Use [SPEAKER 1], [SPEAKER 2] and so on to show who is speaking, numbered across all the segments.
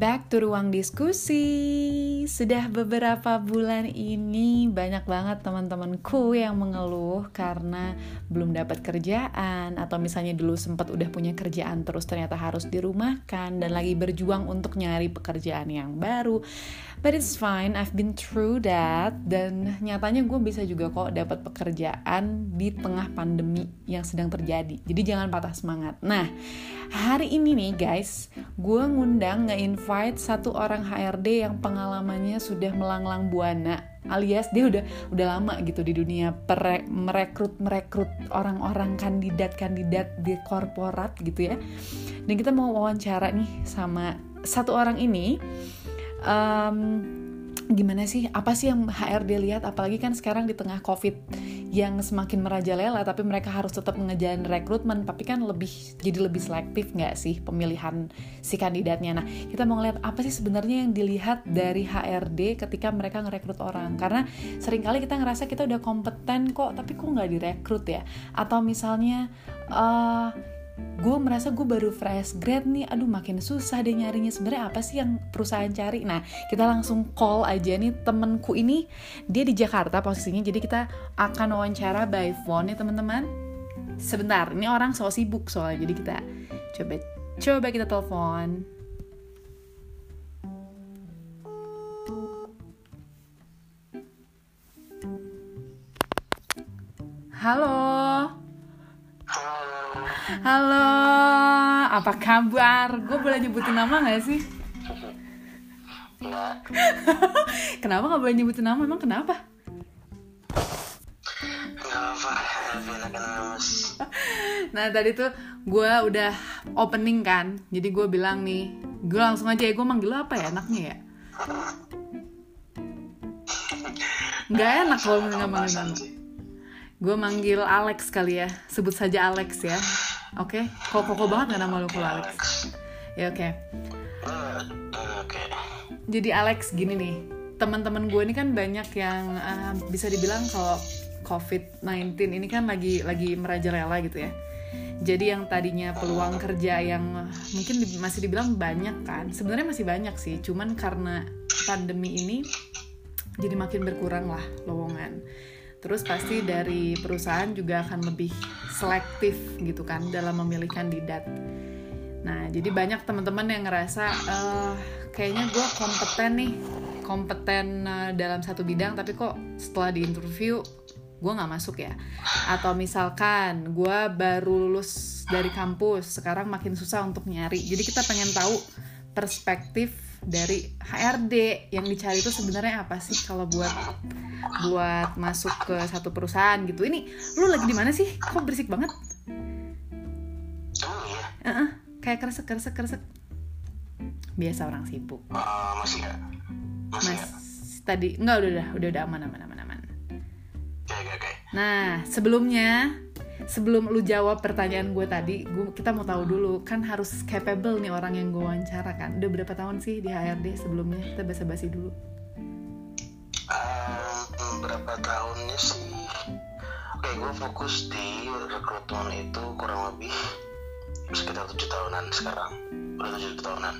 [SPEAKER 1] back to ruang diskusi. Sudah beberapa bulan ini banyak banget teman-temanku yang mengeluh karena belum dapat kerjaan atau misalnya dulu sempat udah punya kerjaan terus ternyata harus dirumahkan dan lagi berjuang untuk nyari pekerjaan yang baru. But it's fine, I've been through that dan nyatanya gue bisa juga kok dapat pekerjaan di tengah pandemi yang sedang terjadi. Jadi jangan patah semangat. Nah, hari ini nih guys, gue ngundang nge-invite satu orang HRD yang pengalamannya sudah melanglang buana alias dia udah udah lama gitu di dunia merekrut merekrut orang-orang kandidat-kandidat di korporat gitu ya. Dan kita mau wawancara nih sama satu orang ini um, gimana sih? Apa sih yang HRD lihat? Apalagi kan sekarang di tengah covid yang semakin merajalela tapi mereka harus tetap mengejar rekrutmen tapi kan lebih jadi lebih selektif nggak sih pemilihan si kandidatnya? Nah kita mau ngeliat apa sih sebenarnya yang dilihat dari HRD ketika mereka ngerekrut orang? Karena sering kali kita ngerasa kita udah kompeten kok tapi kok nggak direkrut ya? Atau misalnya uh, gue merasa gue baru fresh grad nih. Aduh makin susah deh nyarinya. Sebenarnya apa sih yang perusahaan cari? Nah kita langsung call aja nih temenku ini. Dia di Jakarta posisinya jadi kita akan wawancara by phone nih teman-teman. Sebentar ini orang so sibuk soalnya jadi kita coba coba kita telepon. Halo. Halo, apa kabar? Gue boleh nyebutin nama gak sih? kenapa gak boleh nyebutin nama? Emang kenapa? Nah tadi tuh gue udah opening kan Jadi gue bilang nih Gue langsung aja ya, gue manggil lo apa ya enaknya ya? Gak enak kalau manggil nama Gue manggil Alex kali ya Sebut saja Alex ya Oke, okay? kok koko banget gak nama lo kalau Alex? Ya oke. Okay.
[SPEAKER 2] Oke.
[SPEAKER 1] Jadi Alex gini nih, teman-teman gue ini kan banyak yang uh, bisa dibilang kalau COVID-19 ini kan lagi lagi merajalela gitu ya. Jadi yang tadinya peluang kerja yang mungkin masih dibilang banyak kan, sebenarnya masih banyak sih, cuman karena pandemi ini jadi makin berkurang lah lowongan. Terus pasti dari perusahaan juga akan lebih selektif gitu kan dalam memilih kandidat. Nah, jadi banyak teman-teman yang ngerasa uh, kayaknya gue kompeten nih, kompeten uh, dalam satu bidang, tapi kok setelah di interview gue nggak masuk ya. Atau misalkan gue baru lulus dari kampus, sekarang makin susah untuk nyari. Jadi kita pengen tahu perspektif dari HRD yang dicari itu sebenarnya apa sih kalau buat buat masuk ke satu perusahaan gitu ini lu lagi di mana sih kok berisik banget
[SPEAKER 2] oh iya
[SPEAKER 1] uh -uh, kayak kresek kresek kresek biasa orang sibuk
[SPEAKER 2] uh, masih
[SPEAKER 1] Mas, tadi nggak udah udah udah udah aman aman aman aman nah sebelumnya sebelum lu jawab pertanyaan gue tadi, gua, kita mau tahu dulu kan harus capable nih orang yang gue wawancara kan. Udah berapa tahun sih di HRD sebelumnya? Kita basa-basi dulu.
[SPEAKER 2] Um, berapa tahunnya sih? Oke, gue fokus di rekrutmen itu kurang lebih sekitar tujuh tahunan sekarang. Udah tujuh tahunan.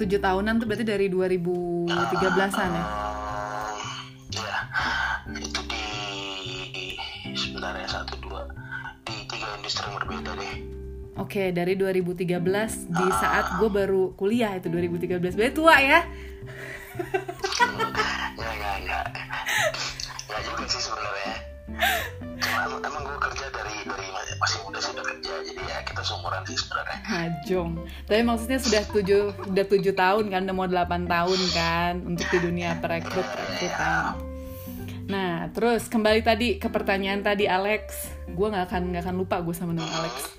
[SPEAKER 1] Tujuh tahunan tuh berarti dari 2013-an ya?
[SPEAKER 2] Um, ya, itu yang berbeda deh.
[SPEAKER 1] Oke, dari 2013 di saat gue baru kuliah itu 2013. Berarti tua ya?
[SPEAKER 2] Enggak, enggak, enggak. Enggak juga sih sebenarnya. Cuma emang, emang gue kerja dari dari masih muda sudah kerja, jadi ya kita seumuran sih sebenarnya.
[SPEAKER 1] Hajong. Tapi maksudnya sudah tujuh udah tujuh tahun kan, udah mau delapan tahun kan untuk di dunia perekrut rekrutan. Nah, terus kembali tadi ke pertanyaan tadi Alex, gue nggak akan nggak akan lupa gue sama nama Alex.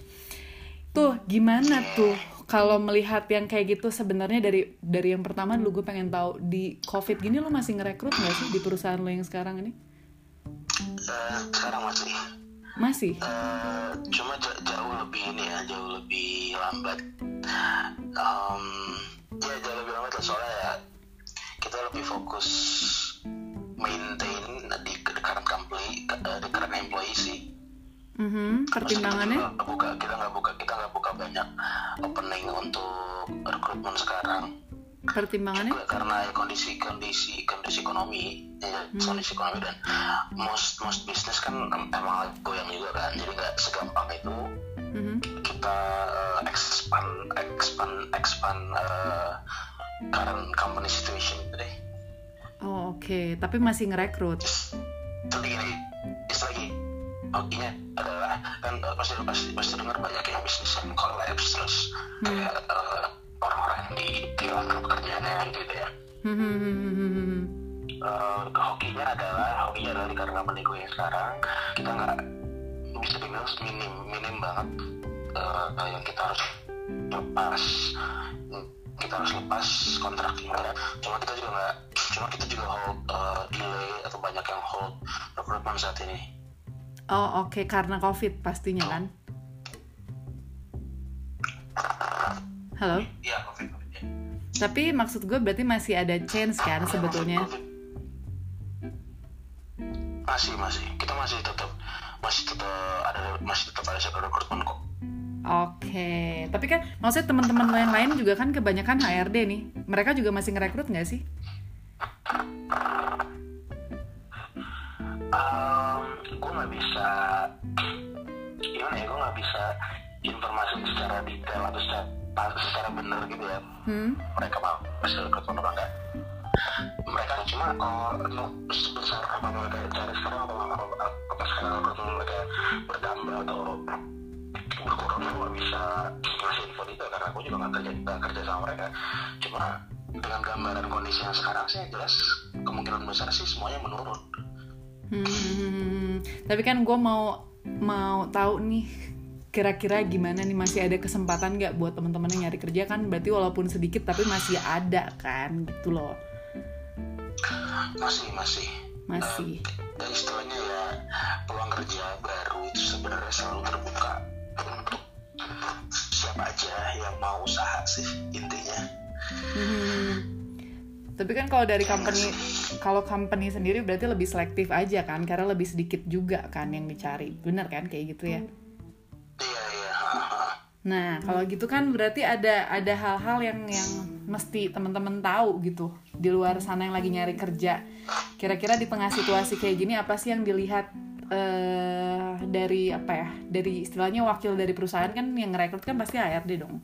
[SPEAKER 1] Tuh gimana tuh kalau melihat yang kayak gitu sebenarnya dari dari yang pertama dulu gue pengen tahu di COVID gini lo masih ngerekrut nggak sih di perusahaan lo yang sekarang ini?
[SPEAKER 2] Uh, sekarang masih.
[SPEAKER 1] Masih.
[SPEAKER 2] Uh, cuma jauh lebih ini ya, jauh lebih lambat. Um, ya jauh lebih lambat lah soalnya ya kita lebih fokus maintain di current company, di current employee sih.
[SPEAKER 1] Mm -hmm. Pertimbangannya?
[SPEAKER 2] Kita nggak buka, kita nggak buka, kita nggak buka banyak opening untuk rekrutmen sekarang.
[SPEAKER 1] pertimbangannya
[SPEAKER 2] juga karena kondisi kondisi kondisi ekonomi ya,
[SPEAKER 1] Hmm.
[SPEAKER 2] kondisi ekonomi dan most most bisnis kan em- emang goyang juga kan jadi nggak segampang itu
[SPEAKER 1] Mhm.
[SPEAKER 2] kita eh, expand expand expand eh, current company situation gitu deh
[SPEAKER 1] oh oke. Tapi masih ngerekrut?
[SPEAKER 2] Just lagi gini just lagi oke adalah kan eh, pasti pasti pasti dengar banyak yang bisnis yang collapse terus kayak eh, orang-orang yang dihilangkan pekerjaannya gitu ya.
[SPEAKER 1] Hmm.
[SPEAKER 2] Eh, hokinya adalah hokinya adalah di karena gue yang sekarang kita nggak bisa dibilang minim minim banget eh, yang kita harus lepas kita harus lepas kontraknya cuma kita juga nggak cuma kita juga hold eh, delay atau banyak yang hold recruitment saat ini.
[SPEAKER 1] Oh oke. Karena covid pastinya kan? Halo?
[SPEAKER 2] Iya covid covid ya.
[SPEAKER 1] tapi maksud gue berarti masih ada chance kan sebetulnya?
[SPEAKER 2] Covid. masih masih. Kita masih tetap masih tetap ada masih tetap ada rekrutmen kok
[SPEAKER 1] Oke, tapi kan maksudnya teman-teman lo yang lain juga kan kebanyakan HRD nih. Mereka juga masih ngerekrut nggak sih?
[SPEAKER 2] um, gue nggak bisa gimana ya gue nggak bisa informasi secara detail atau secara, secara benar gitu ya
[SPEAKER 1] Hmm?
[SPEAKER 2] mereka mau masih rekrutmen apa enggak mereka cuma kalau untuk sebesar apa mereka cari sekarang atau apa, apa, apa sekarang mereka berdambah atau berkurang gue nggak bisa ngasih info itu karena gue juga nggak kerja nggak kerja sama mereka. Cuma dengan gambaran kondisi yang sekarang sih jelas kemungkinan besar sih semuanya menurun.
[SPEAKER 1] Hmm, tapi kan gue mau mau tahu nih kira-kira gimana nih masih ada kesempatan nggak buat teman-teman yang nyari kerja? Kan berarti walaupun sedikit tapi masih ada kan gitu loh.
[SPEAKER 2] Masih masih.
[SPEAKER 1] Masih.
[SPEAKER 2] Dan istilahnya ya peluang kerja baru itu sebenarnya selalu terbuka untuk siapa aja yang mau usaha sih intinya
[SPEAKER 1] Hmm. Tapi kan kalau dari company kalau company sendiri berarti lebih selektif aja kan karena lebih sedikit juga kan yang dicari. Bener kan kayak gitu ya?
[SPEAKER 2] iya iya ha.
[SPEAKER 1] Nah, kalau gitu kan berarti ada ada hal-hal yang yang mesti teman-teman tahu gitu di luar sana yang lagi nyari kerja. Kira-kira di tengah situasi kayak gini apa sih yang dilihat eh dari apa ya? Dari istilahnya wakil dari perusahaan kan yang ngerekrut kan pasti HRD dong.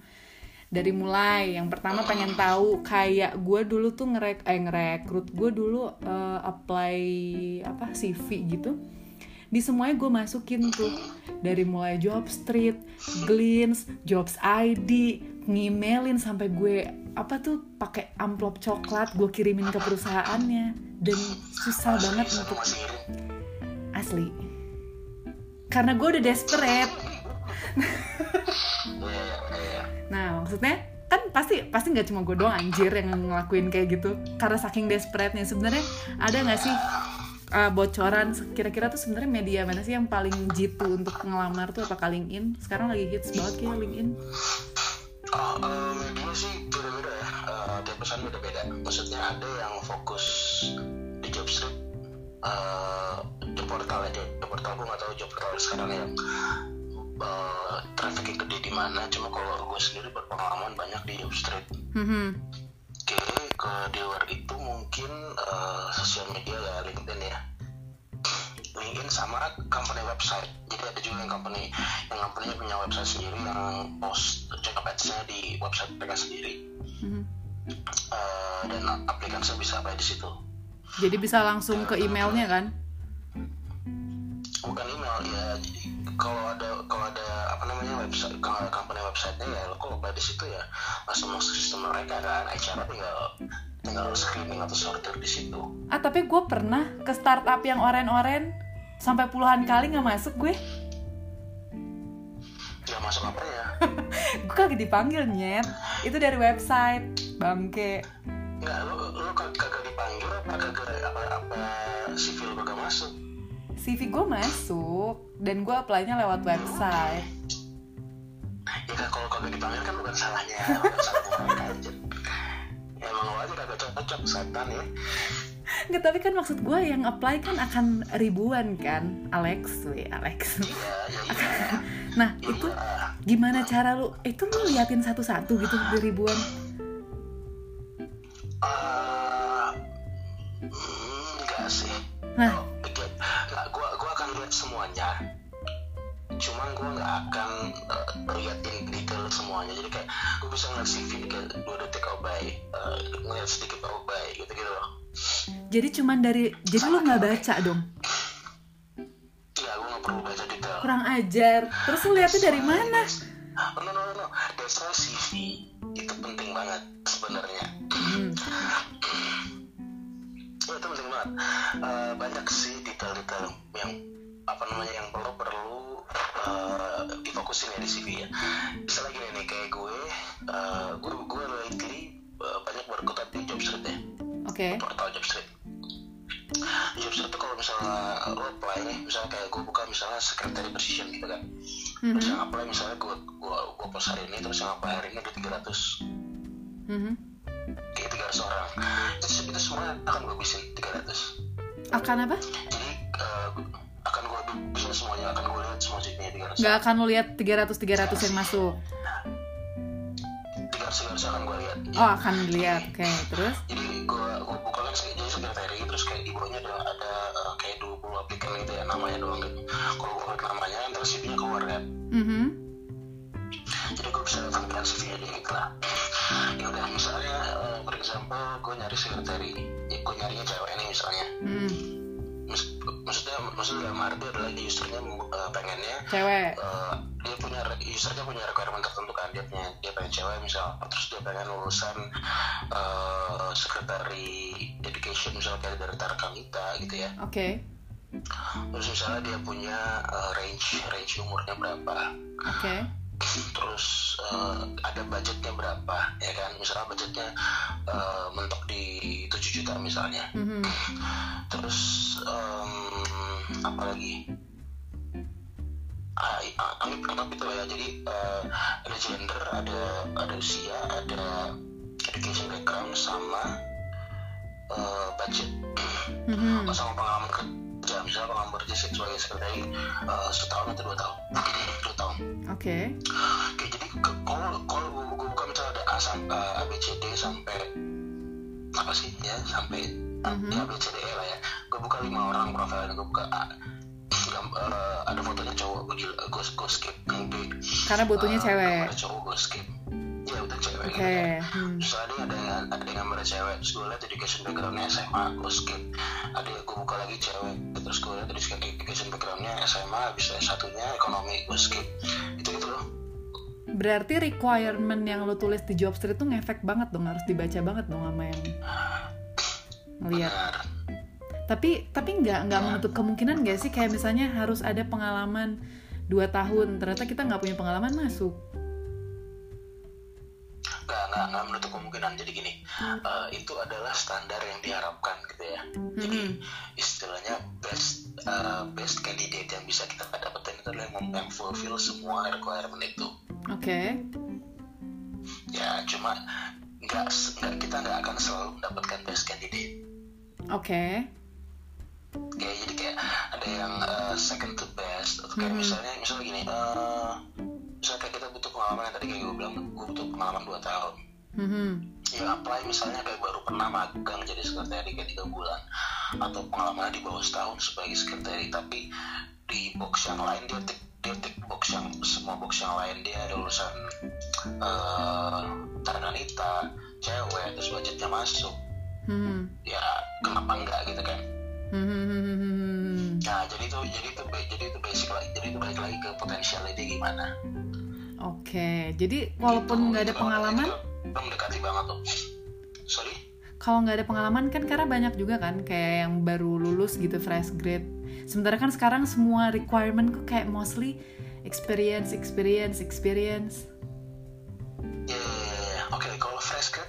[SPEAKER 1] Dari mulai yang pertama pengen tahu kayak gue dulu tuh ngerek eh ngerekrut gue dulu eh, apply apa CV gitu di semuanya gue masukin tuh dari mulai job street, glints, jobs ID, ngimelin sampai gue apa tuh pakai amplop coklat gue kirimin ke perusahaannya dan susah banget untuk asli. Karena gue udah desperate. Nah maksudnya kan pasti pasti nggak cuma gue doang anjir yang ngelakuin kayak gitu. Karena saking desperate-nya. Sebenarnya ada nggak sih uh, bocoran? Kira-kira tuh sebenarnya media mana sih yang paling jitu untuk ngelamar tuh apa LinkedIn? Sekarang lagi hits banget kayak LinkedIn.
[SPEAKER 2] Oh, media sih beda-beda ya. Tiap perusahaan beda-beda. Maksudnya ada yang fokus di job street, job portal aja. Job portal gue nggak tahu job portal sekarang yang eh, trafficnya gede di mana. Cuma kalau gue sendiri berpengalaman banyak di job street.
[SPEAKER 1] Hmm,
[SPEAKER 2] Oke, ke di luar itu mungkin eh, sosial media ya LinkedIn ya. LinkedIn sama company website. Jadi ada juga yang company yang company punya website sendiri yang post job ads-nya di website mereka sendiri.
[SPEAKER 1] hmm.
[SPEAKER 2] Eh, dan aplikasi bisa apply di situ.
[SPEAKER 1] jadi bisa langsung ke emailnya kan
[SPEAKER 2] Bukan email ya. Kalau ada kalau ada apa namanya website kalau company website-nya ya lo kalau apply di situ ya langsung masuk sistem mereka kan. HR tinggal tinggal screening atau sortir di situ.
[SPEAKER 1] ah tapi gue pernah ke startup yang oren-oren sampai puluhan kali nggak masuk gue
[SPEAKER 2] Nggak masuk apa ya?
[SPEAKER 1] gue kagak dipanggil nyet itu dari website bangke
[SPEAKER 2] Nggak, lo, lo kag- kagak dipanggil apa kagak apa apa civil kagak masuk?
[SPEAKER 1] CV gue masuk dan gue apply-nya lewat website
[SPEAKER 2] Ya kalau kagak dipanggil kan bukan salahnya, bukan salah. Ya, emang lo aja kagak cocok setan ya.
[SPEAKER 1] Nggak, tapi kan maksud gue yang apply kan akan ribuan kan Alex, we Alex
[SPEAKER 2] Iya, ya iya.
[SPEAKER 1] Nah itu
[SPEAKER 2] Iya.
[SPEAKER 1] gimana cara lu, itu lu liatin satu-satu gitu di ribuan
[SPEAKER 2] Uh, enggak sih.
[SPEAKER 1] Nah,
[SPEAKER 2] Cuman gue nggak akan uh, lihat in detail semuanya. Jadi kayak gue bisa ngeliat CV kayak dua detik oh baik, uh, ngeliat sedikit oh baik gitu gitu loh.
[SPEAKER 1] jadi cuman dari jadi lu nggak baca dong?
[SPEAKER 2] Iya, gue nggak perlu baca detail.
[SPEAKER 1] Kurang ajar. Terus lu lihatnya dari mana?
[SPEAKER 2] Oh, no, no, no, no. That's why CV itu penting banget sebenarnya.
[SPEAKER 1] Hmm.
[SPEAKER 2] Itu penting banget. Eh, banyak sih detail-detail yang apa namanya yang perlu perlu eh, difokusin ya di CV ya. Misalnya gini nih kayak gue, eh, gue gue lately eh, banyak berkutat di Jobstreet ya,
[SPEAKER 1] Oke.
[SPEAKER 2] portal Jobstreet. Di Jobstreet tuh kalau misalnya lo apply nih, misalnya kayak gue buka misalnya secretary position gitu kan. Terus
[SPEAKER 1] Mhm.
[SPEAKER 2] yang apply misalnya gue gue gue post hari ini, terus yang apply hari ini ada 300
[SPEAKER 1] Mhm.
[SPEAKER 2] kayak 300 orang. Itu, itu semua akan gue bisin 300
[SPEAKER 1] Akan apa?
[SPEAKER 2] Bisa semuanya akan gue lihat semua tiga ratus
[SPEAKER 1] Nggak akan lu lihat 300 300 yang masuk.
[SPEAKER 2] tiga ratus akan gue lihat
[SPEAKER 1] Oh, akan dilihat. Oke, terus?
[SPEAKER 2] jadi gue gue buka kan se- jadi sekretari terus kayak di bawahnya ada ada eh, kayak 20 aplikan gitu ya namanya doang gitu kalau gue klik namanya ntar CV-nya keluar kan
[SPEAKER 1] Mhm.
[SPEAKER 2] jadi gue bisa tampilkan CV-nya dia gitu lah ya udah misalnya eh, for example gue nyari sekretari ya, gue nyarinya cewek nih misalnya
[SPEAKER 1] Hmm.
[SPEAKER 2] Maksud- maksudnya maksudnya dalam arti adalah pengennya
[SPEAKER 1] Cewek.
[SPEAKER 2] Eh, dia punya usernya punya requirement tertentu kan dia punya dia pengen cewek misal terus dia pengen lulusan uh, sekretari education misalnya kayak dari Tarakanita gitu ya
[SPEAKER 1] Oke.
[SPEAKER 2] terus misalnya dia punya uh, range range umurnya berapa
[SPEAKER 1] Oke.
[SPEAKER 2] terus uh, ada budgetnya berapa ya kan misalnya budgetnya uh, mentok di 7 juta misalnya
[SPEAKER 1] Mhm.
[SPEAKER 2] terus um, apa lagi Ah, i- ah, anggap anggap itu ya jadi eh, ada gender ada ada usia ada education background sama eh, budget
[SPEAKER 1] Mhm.
[SPEAKER 2] sama pengalaman kerja misalnya pengalaman kerja sebagai sekretari eh, setahun atau dua tahun dua tahun
[SPEAKER 1] Oke.
[SPEAKER 2] Oke, jadi ke- kalau kalau gue, buka misalnya ada A sampai A B C D sampai apa sih ya sampai
[SPEAKER 1] Mhm.
[SPEAKER 2] ya B C D E lah ya. Gue buka lima orang profilnya, gue buka A. Eh, ada fotonya cowok, gue gue gue skip.
[SPEAKER 1] Karena butuhnya
[SPEAKER 2] Eh,
[SPEAKER 1] cewek.
[SPEAKER 2] Ada cowok gue skip. Ya udah cewek.
[SPEAKER 1] Oke.
[SPEAKER 2] gitu kan.
[SPEAKER 1] Hmm.
[SPEAKER 2] Terus ada yang ada yang ada yang gambar cewek, terus gue lihat education backgroundnya SMA, gue skip. Ada yang gue buka lagi cewek, terus gue lihat education backgroundnya SMA, bisa S1-nya ekonomi, gue skip. Itu gitu loh.
[SPEAKER 1] Berarti requirement yang lo tulis di job street tuh ngefek banget dong, harus dibaca banget dong sama yang ngeliat.
[SPEAKER 2] Benar.
[SPEAKER 1] Tapi tapi nggak nggak menutup kemungkinan nggak sih kayak misalnya harus ada pengalaman dua tahun, ternyata kita nggak punya pengalaman masuk.
[SPEAKER 2] nggak nggak nggak menutup kemungkinan jadi gini eh, itu adalah standar yang diharapkan gitu ya jadi
[SPEAKER 1] Mhm.
[SPEAKER 2] istilahnya best eh, best candidate yang bisa kita dapetin itu adalah yang, yang fulfill semua requirement itu
[SPEAKER 1] Oke.
[SPEAKER 2] ya cuma nggak nggak kita nggak akan selalu mendapatkan best candidate
[SPEAKER 1] Oke.
[SPEAKER 2] Kayak jadi kayak ada yang eh, second to best atau kayak
[SPEAKER 1] Mhm.
[SPEAKER 2] misalnya misalnya gini eh, misalnya kayak kita butuh pengalaman yang tadi kayak gue bilang gue butuh pengalaman 2 tahun
[SPEAKER 1] Mhm.
[SPEAKER 2] ya apply misalnya kayak baru pernah magang jadi sekretari kayak tiga bulan atau pengalaman di bawah setahun sebagai sekretari tapi di box yang lain dia tik dia tik box yang semua box yang lain dia ada urusan uh, tarananita cewek terus budgetnya masuk
[SPEAKER 1] Mhm.
[SPEAKER 2] ya kenapa enggak gitu kan
[SPEAKER 1] Mhm.
[SPEAKER 2] nah jadi itu jadi itu jadi itu basic lagi jadi itu balik lagi ke potensialnya dia gimana
[SPEAKER 1] Oke, jadi walaupun
[SPEAKER 2] Gitu.
[SPEAKER 1] nggak ada
[SPEAKER 2] Itu-
[SPEAKER 1] pengalaman,
[SPEAKER 2] itu mendekati banget tuh sorry
[SPEAKER 1] kalau nggak ada pengalaman kan karena banyak juga kan kayak yang baru lulus gitu fresh grade. Sementara kan sekarang semua requirement kok kayak mostly experience, experience, experience.
[SPEAKER 2] Ya, ya, ya, ya. oke kalau fresh grad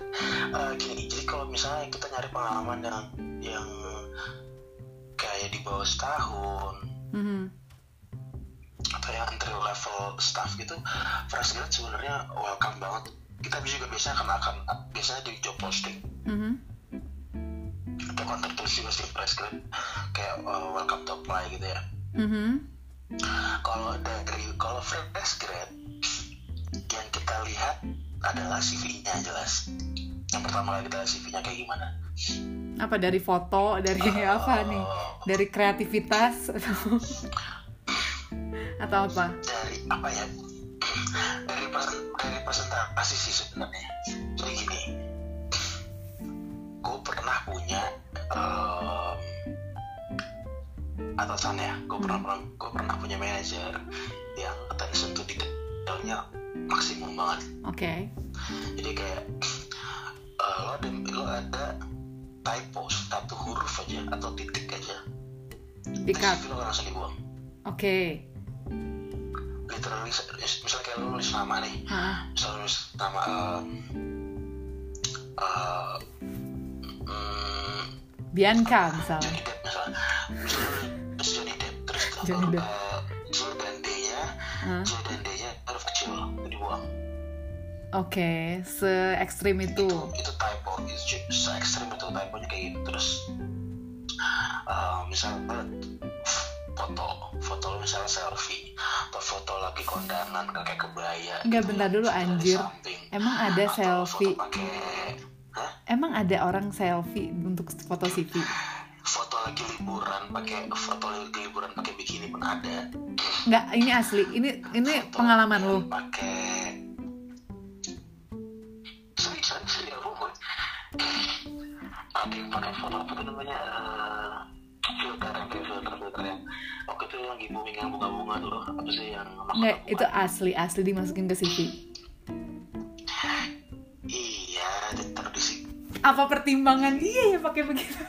[SPEAKER 2] eh, gini jadi kalau misalnya kita nyari pengalaman yang yang kayak di bawah setahun
[SPEAKER 1] Mhm.
[SPEAKER 2] atau yang entry level staff gitu fresh grad sebenarnya welcome banget kita juga biasanya akan akan biasanya di job posting
[SPEAKER 1] Mhm.
[SPEAKER 2] atau kontak terus juga sih fresh grad kayak eh, welcome to apply gitu ya
[SPEAKER 1] Mhm.
[SPEAKER 2] kalau dari kalau fresh grad yang kita lihat adalah CV-nya jelas yang pertama kita CV-nya kayak gimana?
[SPEAKER 1] Apa dari foto, dari apa nih? Dari kreativitas? Atau apa?
[SPEAKER 2] dari apa ya? Dari presen- dari presentasi sih sebenarnya. Jadi gini gue pernah punya em, atasan ya. Gue pernah pernah gue pernah punya manajer yang attention to detailnya maksimum banget.
[SPEAKER 1] Oke.
[SPEAKER 2] jadi kayak eh, lo ada lo ada typo satu huruf aja atau titik aja. Terus lo langsung dibuang
[SPEAKER 1] Oke.
[SPEAKER 2] literally misalnya kayak lo nulis nama nih
[SPEAKER 1] Hah.
[SPEAKER 2] misalnya nulis nama um, uh, mm,
[SPEAKER 1] Bianca misalnya.
[SPEAKER 2] Johnny Depp misalnya nulis Johnny Depp terus
[SPEAKER 1] Johnny Depp.
[SPEAKER 2] uh, J dan D nya
[SPEAKER 1] Hah?
[SPEAKER 2] J dan D nya huruf kecil dibuang
[SPEAKER 1] Oke, se ekstrim itu.
[SPEAKER 2] itu typo itu se ekstrim itu typonya kayak gitu terus uh, misalnya foto foto lu misalnya selfie atau foto lagi kondangan pakai kebaya
[SPEAKER 1] Enggak,
[SPEAKER 2] gitu
[SPEAKER 1] bentar dulu, anjir. Emang ada
[SPEAKER 2] Atau
[SPEAKER 1] selfie?
[SPEAKER 2] foto pakai Hah?
[SPEAKER 1] Emang ada orang selfie untuk foto CV?
[SPEAKER 2] foto lagi liburan pakai foto lagi liburan pakai bikini pun ada
[SPEAKER 1] Enggak, ini asli. Ini ini
[SPEAKER 2] Foto
[SPEAKER 1] pengalaman lo.
[SPEAKER 2] pakai sering sering apa gue ada yang pakai foto apa tuh namanya eh, filter yang kayak filter filter yang waktu itu lagi booming yang bunga-bunga tuh loh apa sih yang bunga.
[SPEAKER 1] itu asli asli dimasukin ke CV.
[SPEAKER 2] iya ditaruh di sini
[SPEAKER 1] Apa pertimbangan dia ya pakai begitu?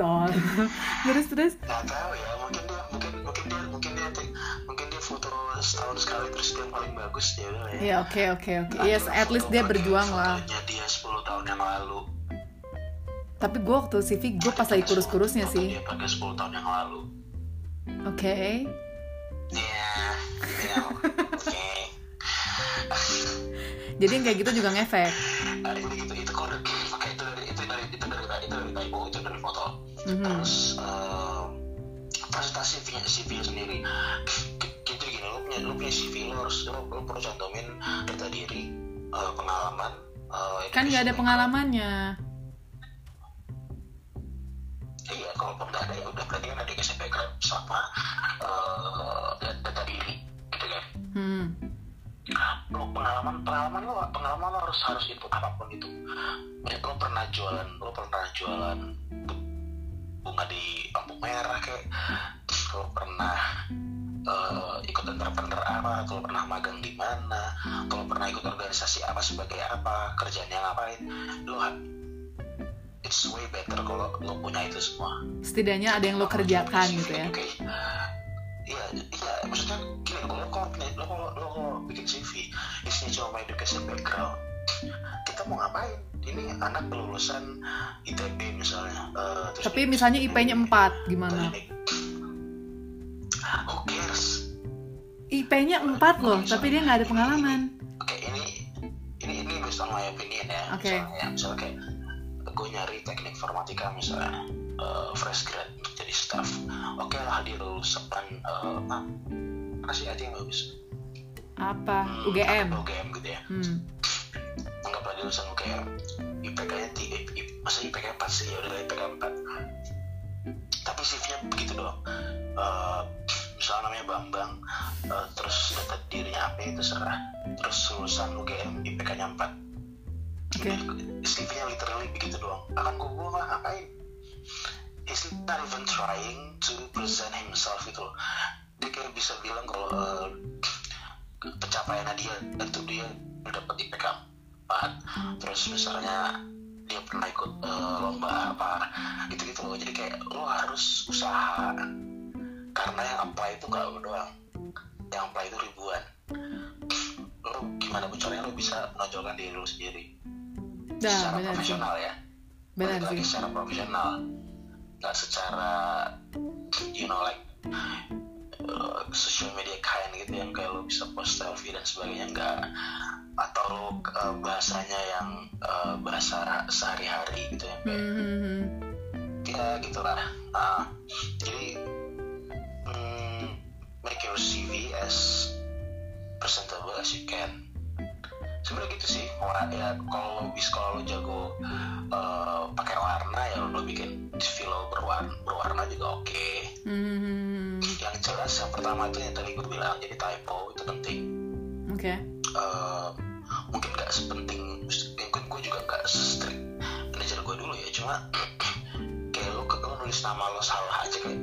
[SPEAKER 1] Tor. Terus terus.
[SPEAKER 2] nggak tahu ya bagus ya udah ya
[SPEAKER 1] Ya oke oke oke.
[SPEAKER 2] Ada
[SPEAKER 1] Yes, at least dia
[SPEAKER 2] foto-
[SPEAKER 1] berjuang lah.
[SPEAKER 2] dia 10 tahun yang lalu
[SPEAKER 1] Tapi gue waktu CV gue pas lagi kurus-kurusnya
[SPEAKER 2] Foto
[SPEAKER 1] sih.
[SPEAKER 2] dia pakai 10 tahun yang lalu
[SPEAKER 1] Oke.
[SPEAKER 2] Iya, iya, oke.
[SPEAKER 1] Jadi yang kayak gitu juga ngefek.
[SPEAKER 2] Nah, jadi gitu itu kode pakai itu dari itu dari itu dari itu dari typo itu dari foto.
[SPEAKER 1] Mhm.
[SPEAKER 2] Terus eh, presentasi CV nya CV nya sendiri. Gini, lo punya CV lo harus lo, lo perlu cantumin data diri, eh, pengalaman. eh,
[SPEAKER 1] Kan nggak ada pengalamannya.
[SPEAKER 2] Iya, kalau pun nggak ada ya udah berarti kan ada SMP background sama eh, data, data diri, gitu kan.
[SPEAKER 1] Hmm.
[SPEAKER 2] lo pengalaman pengalaman lo pengalaman lo harus harus input apa pun itu lo pernah jualan lo pernah jualan bunga di lampu merah kayak lo pernah eh, ikut entrepreneur apa lo pernah magang di mana lo pernah ikut organisasi apa sebagai apa kerjanya ngapain lo it's way better kalau lo punya itu semua
[SPEAKER 1] Setidaknya ada yang lo kerjakan gitu ya.
[SPEAKER 2] Oke. Iya, iya, maksudnya gini, kalau lo kalau lo kalau lo kalau bikin CV, isinya cuma education background, kita mau ngapain? Ini anak lulusan ITB misalnya. terus
[SPEAKER 1] Tapi misalnya IP-nya 4 gimana?
[SPEAKER 2] Teknik. Who cares?
[SPEAKER 1] IP-nya 4 loh, tapi dia nggak ada pengalaman.
[SPEAKER 2] Oke, ini ini ini based on my opinion ya.
[SPEAKER 1] Oke.
[SPEAKER 2] Misalnya, misalnya kayak gue nyari teknik informatika misalnya eh, fresh grad untuk jadi staff. Oke lah dia lulusan uh, apa sih aja yang bagus?
[SPEAKER 1] Apa?
[SPEAKER 2] Hmm,
[SPEAKER 1] UGM.
[SPEAKER 2] UGM gitu ya.
[SPEAKER 1] Hmm.
[SPEAKER 2] Anggaplah dia lulusan UGM. IPK-nya ti, I- I- masa IPK 4 sih ya udah IPK 4. Tapi CV-nya begitu doang. Eh, misalnya namanya Bambang, eh, terus data dirinya apa itu serah. Terus lulusan UGM IPK-nya 4.
[SPEAKER 1] Oke.
[SPEAKER 2] CV-nya literally begitu doang. Akan gue buang lah ngapain? He's not even trying to present himself itu loh. Dia kayak bisa bilang kalau eh, pencapaiannya dia itu dia udah dapat IPK 4 terus misalnya dia pernah ikut eh, lomba apa gitu-gitu. Loh jadi kayak lo harus usaha. Karena yang apply itu gak lo doang. Yang apply itu ribuan. Lo gimana pun caranya lo bisa menonjolkan diri lo sendiri.
[SPEAKER 1] Dah,
[SPEAKER 2] secara
[SPEAKER 1] benar sih.
[SPEAKER 2] profesional ya.
[SPEAKER 1] Benar
[SPEAKER 2] lagi
[SPEAKER 1] sih.
[SPEAKER 2] secara profesional. Nggak secara you know like uh, social media kind gitu yang kayak lo bisa post selfie dan sebagainya enggak atau lo uh, bahasanya yang uh, bahasa sehari-hari gitu ya kayak
[SPEAKER 1] Hmm, hmm, hmm.
[SPEAKER 2] ya gitulah. Nah, jadi mm, make your CV as presentable as you can. Sebenarnya gitu sih warna ya kalau lo bisa kalau lo jago uh, pakai warna ya lo bikin CV lo berwarna berwarna juga oke.
[SPEAKER 1] Hmm,
[SPEAKER 2] yang jelas yang pertama itu yang tadi gue bilang jadi typo itu penting
[SPEAKER 1] oke.
[SPEAKER 2] Eh, mungkin nggak sepenting mungkin gue juga nggak strict manajer gue dulu ya cuma kayak lo, lo nulis nama lo salah aja kayak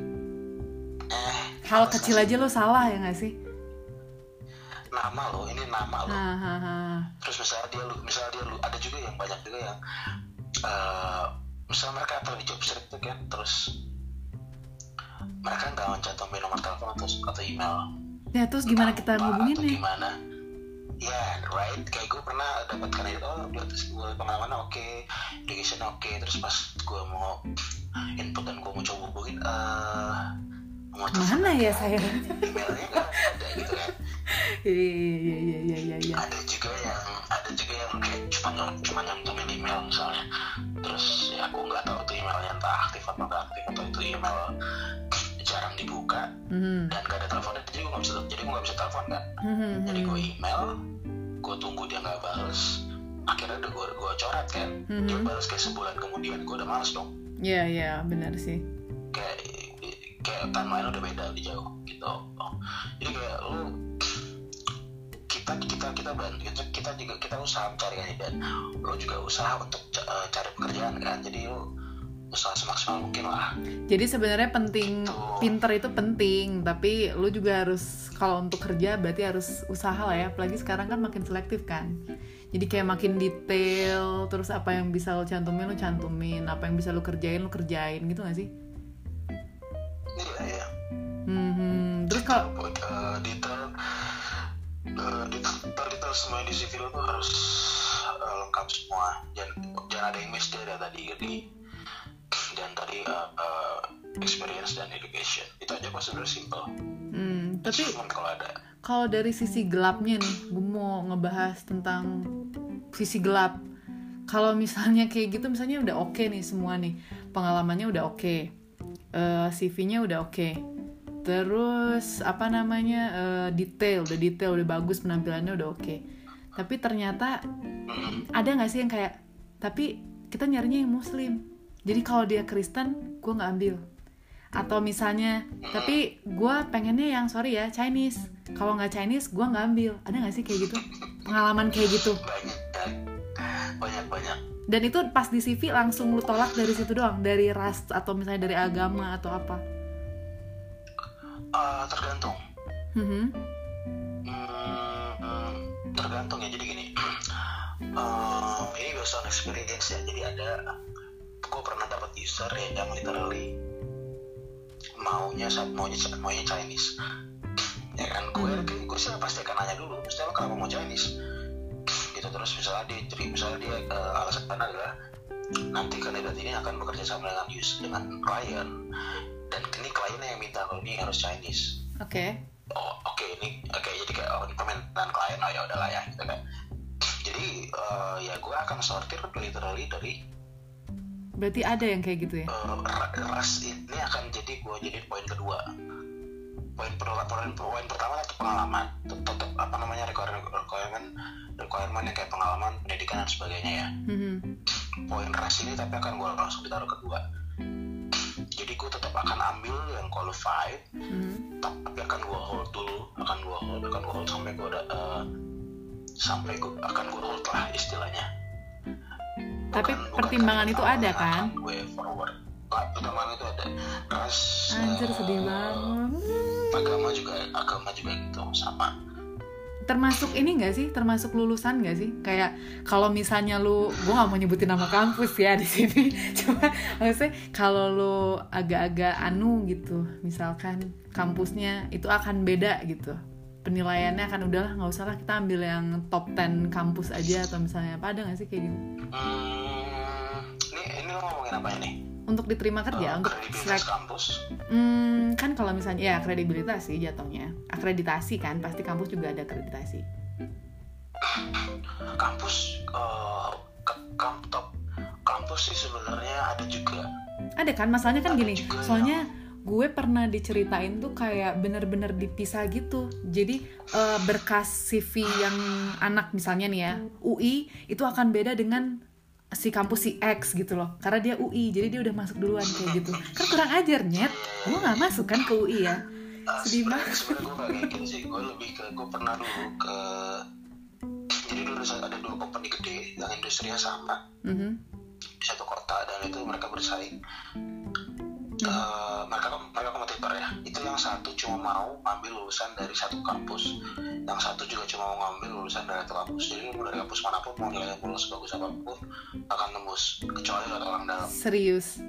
[SPEAKER 2] eh
[SPEAKER 1] Hal kecil aja lo salah ya nggak sih?
[SPEAKER 2] nama lo ini nama lo
[SPEAKER 1] Hahaha.
[SPEAKER 2] terus misalnya dia lu misalnya dia lu ada juga yang banyak juga yang eh misalnya mereka apply di job street tuh kan terus mereka nggak mencantumin nomor telepon atau atau email.
[SPEAKER 1] Ya terus gimana
[SPEAKER 2] Entah
[SPEAKER 1] kita ngubungin
[SPEAKER 2] atau
[SPEAKER 1] nih?
[SPEAKER 2] gimana. Ya right. Kayak gue pernah dapatkan itu oh terus gue pengalaman oke education oke. Terus pas gue mau input dan gue mau coba hubungin eh nomor telepon
[SPEAKER 1] Mana ya
[SPEAKER 2] nggak
[SPEAKER 1] saya?
[SPEAKER 2] emailnya nggak ada gitu kan.
[SPEAKER 1] Iya iya iya iya iya iya.
[SPEAKER 2] ada juga yang ada juga yang kayak cuma nyam- cuma nyantumin email misalnya. Terus ya aku nggak tahu tuh emailnya entah aktif atau nggak aktif atau itu email jarang dibuka.
[SPEAKER 1] Hmm.
[SPEAKER 2] dan gak ada teleponnya jadi gue nggak bisa jadi gue nggak bisa telepon kan
[SPEAKER 1] Hmm,
[SPEAKER 2] jadi gue
[SPEAKER 1] hmm.
[SPEAKER 2] email gue tunggu dia nggak balas akhirnya udah gue gue coret kan dia
[SPEAKER 1] Mhm.
[SPEAKER 2] balas kayak sebulan kemudian gue udah males dong.
[SPEAKER 1] Iya iya benar sih.
[SPEAKER 2] kayak kayak timeline udah beda udah jauh gitu. Jadi kayak lu kita kita kita bantu kita, kita juga kita usaha mencari kan dan lo juga usaha untuk eh, cari pekerjaan kan. Jadi lu usaha semaksimal mungkin lah
[SPEAKER 1] Jadi sebenarnya penting
[SPEAKER 2] Tuh.
[SPEAKER 1] pinter itu penting, tapi lu juga harus kalau untuk kerja berarti harus usaha lah ya. Apalagi sekarang kan makin selektif kan. Jadi kayak makin detail, terus apa yang bisa lo cantumin lo cantumin, apa yang bisa lo kerjain lo kerjain gitu gak sih?
[SPEAKER 2] iya ya
[SPEAKER 1] Hmm, terus kalau
[SPEAKER 2] Eh, detail eh, detail detail semua di CV lo tuh harus eh, lengkap semua jangan jangan ada yang miss dari tadi di dan tadi eh, eh, experience dan education itu aja kok sebenarnya simple
[SPEAKER 1] hmm, tapi
[SPEAKER 2] kalau ada
[SPEAKER 1] kalau dari sisi gelapnya nih, gue mau ngebahas tentang sisi gelap. Kalau misalnya kayak gitu, misalnya udah oke nih semua nih, pengalamannya udah oke, Eh, CV-nya udah oke, terus apa namanya eh, detail, udah detail, udah bagus penampilannya udah oke. Tapi ternyata ada nggak sih yang kayak, tapi kita nyarinya yang Muslim. Jadi kalau dia Kristen, gue nggak ambil. Atau misalnya tapi gue pengennya yang sorry ya Chinese. Kalau nggak Chinese gue nggak ambil. Ada nggak sih kayak gitu? Pengalaman kayak gitu.
[SPEAKER 2] Banyak banyak banyak
[SPEAKER 1] dan itu pas di CV langsung lu tolak dari situ doang? Dari ras atau misalnya dari agama atau apa?
[SPEAKER 2] Eh, tergantung.
[SPEAKER 1] Mhm.
[SPEAKER 2] Hmm, tergantung ya. Jadi gini Eh, ini based on experience ya. Jadi ada gue pernah dapat user ya yang literally maunya maunya maunya Chinese. Ya kan gue
[SPEAKER 1] Hmm.
[SPEAKER 2] gue sih pasti akan nanya dulu lo kenapa mau Chinese? Gitu terus misalnya dia jadi misalnya dia eh, alasan adalah nanti kandidat ini akan bekerja sama dengan user dengan klien dan ini kliennya yang minta kalau ini harus Chinese.
[SPEAKER 1] Oke.
[SPEAKER 2] Oh oke ini oke jadi kayak oh, ini permintaan klien oh ya udahlah ya gitu kan. Jadi eh, ya gue akan sortir literally dari
[SPEAKER 1] berarti ada yang kayak gitu ya?
[SPEAKER 2] Eh, ra- ras ini akan jadi gue jadi poin kedua. Poin poin, poin pertama itu pengalaman. Tet- tetap apa namanya requirement requirement. Requirementnya kayak pengalaman pendidikan dan sebagainya ya.
[SPEAKER 1] Mhm.
[SPEAKER 2] poin ras ini tapi akan gue langsung ditaruh kedua. Jadi gue tetap akan ambil yang qualified
[SPEAKER 1] Mhm.
[SPEAKER 2] tapi akan gua hold dulu. Akan gua hold akan gua hold sampai gua ada eh, sampai gua akan gua hold lah istilahnya
[SPEAKER 1] Tapi
[SPEAKER 2] Bukan-
[SPEAKER 1] pertimbangan itu ada, kan?
[SPEAKER 2] gue forward pertimbangan itu ada.
[SPEAKER 1] Anjir
[SPEAKER 2] eh,
[SPEAKER 1] sedih banget.
[SPEAKER 2] agama juga agama juga gitu sama.
[SPEAKER 1] Termasuk ini nggak sih? Termasuk lulusan nggak sih? Kayak kalau misalnya lu gue nggak mau nyebutin nama kampus ya di sini. Cuma maksudnya kalau lu agak-agak anu gitu misalkan kampusnya itu akan beda gitu penilaiannya akan udahlah nggak usah lah kita ambil yang top 10 kampus aja atau misalnya apa ada nggak sih kayak gitu?
[SPEAKER 2] Hmm, ini ini lo ngomongin apa ini?
[SPEAKER 1] Untuk diterima kerja
[SPEAKER 2] Eh,
[SPEAKER 1] untuk selek
[SPEAKER 2] kampus.
[SPEAKER 1] Hmm, kan kalau misalnya ya kredibilitas sih jatuhnya. Akreditasi kan pasti kampus juga ada akreditasi.
[SPEAKER 2] Kampus ke- kamp top. Kampus sih sebenarnya ada juga.
[SPEAKER 1] Ada kan? Masalahnya kan
[SPEAKER 2] Ada
[SPEAKER 1] gini soalnya gue pernah diceritain tuh kayak bener-bener dipisah gitu. Jadi uh, berkas CV yang anak misalnya nih ya UI itu akan beda dengan si kampus si X gitu loh. Karena dia UI jadi dia udah masuk duluan kayak gitu. Kan kurang ajar nyet. Gue nggak masuk kan ke UI ya? Sedih banget.
[SPEAKER 2] sebenarnya gue gak kayak gitu sih. Gue lebih ke gue pernah dulu ke jadi dulu ada dua company gede yang industrinya sama mm -hmm. di satu kota dan itu mereka bersaing Uh, mereka mereka kompetitor ya. Itu yang satu cuma mau ngambil lulusan dari satu kampus. Yang satu juga cuma mau ngambil lulusan dari satu kampus. Jadi dari kampus mana pun mau nilainya lulus bagus apa pun akan tembus kecuali ada orang dalam.
[SPEAKER 1] Serius?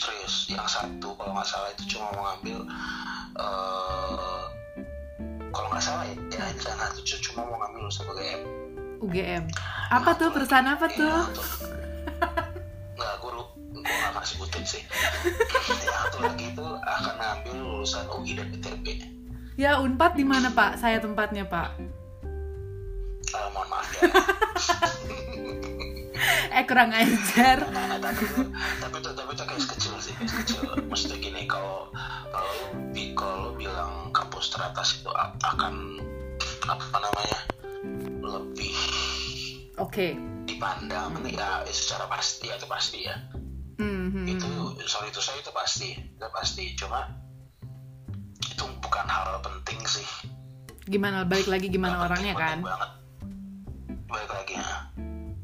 [SPEAKER 2] Serius. Yang satu kalau nggak salah itu cuma mau ngambil uh, kalau nggak salah ya, ya dan itu cuma mau ngambil lulusan UGM
[SPEAKER 1] UGM apa tuh? perusahaan apa tuh? ya,
[SPEAKER 2] nggak guru gue gak akan sebutin sih. Yang satu lagi itu akan ngambil lulusan UI dan ITB
[SPEAKER 1] ya unpad di mana pak? Saya tempatnya pak.
[SPEAKER 2] Uh, mohon maaf ya.
[SPEAKER 1] Eh kurang ajar.
[SPEAKER 2] Nah, tapi itu tapi itu tapi itu kayak kecil sih kayak kecil. Maksudnya gini kalau kalau kalau bilang kampus teratas itu akan apa namanya lebih
[SPEAKER 1] oke. okay.
[SPEAKER 2] dipandang ya secara pasti ya itu pasti ya mm-hmm. itu sorry itu saya itu pasti itu pasti. Cuma itu bukan hal penting sih.
[SPEAKER 1] Gimana balik lagi gimana Gak orangnya kan?
[SPEAKER 2] banget. balik lagi ya.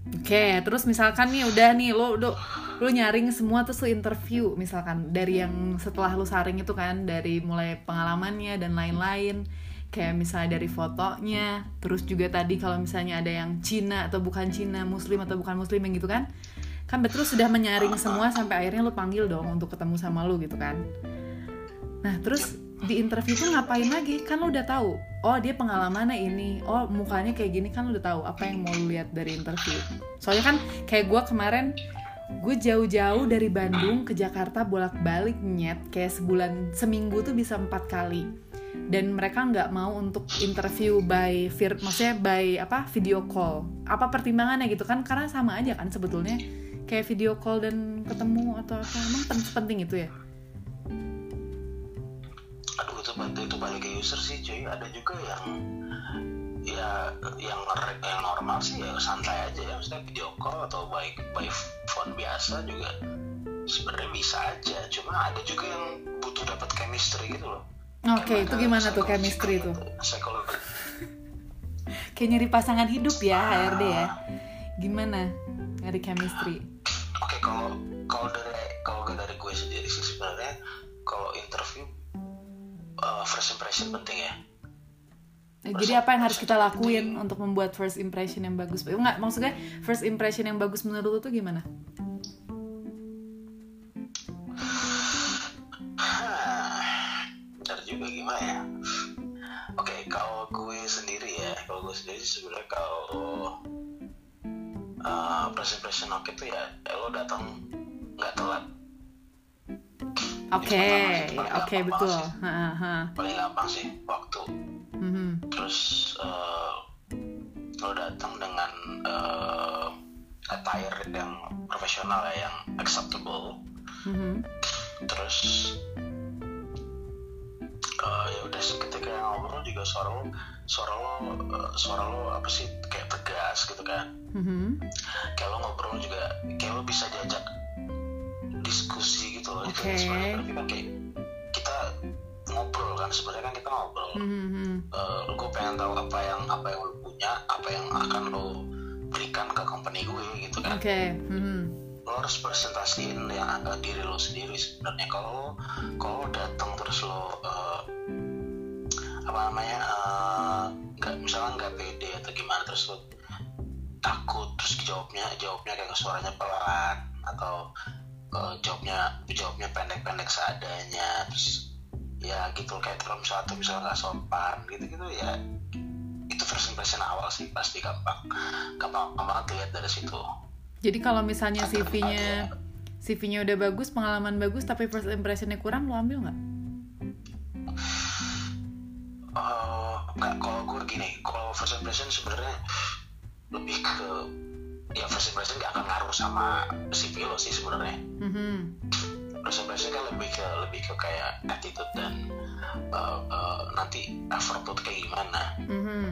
[SPEAKER 1] Oke, okay, terus misalkan nih udah nih lo lo lo nyaring semua terus interview misalkan dari yang setelah lo saring itu kan dari mulai pengalamannya dan lain-lain. Kayak misalnya dari fotonya terus juga tadi kalau misalnya ada yang Cina atau bukan Cina Muslim atau bukan Muslim yang gitu kan kan betul sudah menyaring semua sampai akhirnya lu panggil dong untuk ketemu sama lu gitu kan. Nah terus di interview tuh ngapain lagi? Kan lu udah tahu oh dia pengalamannya ini oh mukanya kayak gini kan lu udah tahu apa yang mau lu lihat dari interview. Soalnya kan kayak gue kemarin gue jauh-jauh dari Bandung ke Jakarta bolak-balik nyet kayak sebulan seminggu tuh bisa empat kali. Dan mereka nggak mau untuk interview by vir maksudnya by apa video call. Apa pertimbangannya gitu kan? Karena sama aja kan sebetulnya kayak video call dan ketemu atau apa emang penting itu ya?
[SPEAKER 2] Aduh itu bantu itu balik ke user sih cuy. Ada juga yang ya yang yang normal sih ya santai aja ya. Maksudnya video call atau by by phone biasa juga sebenarnya bisa aja. Cuma ada juga yang butuh dapat chemistry gitu loh.
[SPEAKER 1] Oke okay, itu gimana tuh chemistry itu
[SPEAKER 2] psikologi.
[SPEAKER 1] Kayak nyari pasangan hidup ya HRD ya. Gimana? Nyari chemistry
[SPEAKER 2] first impression penting ya.
[SPEAKER 1] First jadi apa yang harus kita lakuin penting. untuk membuat first impression yang bagus? Enggak, maksudnya first impression yang bagus menurut lo tuh gimana?
[SPEAKER 2] Bentar juga gimana ya. Oke okay, kalau gue sendiri ya kalau gue sendiri sebenarnya kalau uh, first impression oke tuh ya, ya lo datang nggak telat
[SPEAKER 1] Oke, okay, oke okay, betul. Ha,
[SPEAKER 2] ha. Paling gampang sih waktu. Mm-hmm. Terus uh, lo datang dengan uh, attire yang profesional ya, yang acceptable. Mm-hmm. Terus uh, ya udah ketika ngobrol juga suara lo suara lo uh, suara lo apa sih kayak tegas gitu kan mm-hmm. kayak lo ngobrol juga kayak lo bisa diajak diskusi gitu loh okay. itu sebenarnya kan kayak kita ngobrol kan sebenarnya kan kita ngobrol mm-hmm. uh, eh, gue pengen tahu apa yang apa yang lo punya apa yang akan lo berikan ke company gue gitu kan
[SPEAKER 1] okay. mm-hmm.
[SPEAKER 2] lo harus presentasiin yang uh, diri lo sendiri sebenarnya kalau kalau datang terus lo uh, apa namanya nggak uh, misalnya nggak pede atau gimana terus lo takut terus jawabnya jawabnya kayak suaranya pelan atau uh, jawabnya jawabnya pendek-pendek seadanya terus ya gitu kayak dalam satu misalnya nggak sopan gitu gitu ya itu first impression awal sih pasti gampang gampang banget lihat dari situ.
[SPEAKER 1] Jadi kalau misalnya CV-nya CV-nya udah bagus pengalaman bagus tapi first impressionnya kurang lo ambil nggak?
[SPEAKER 2] Uh, nggak kalau gue gini kalau first impression sebenarnya lebih ke ya first impression gak akan ngaruh sama CV lo sih sebenarnya mm-hmm. first impression kan lebih ke lebih ke kayak attitude dan uh, uh, nanti effort tuh kayak gimana
[SPEAKER 1] Mhm.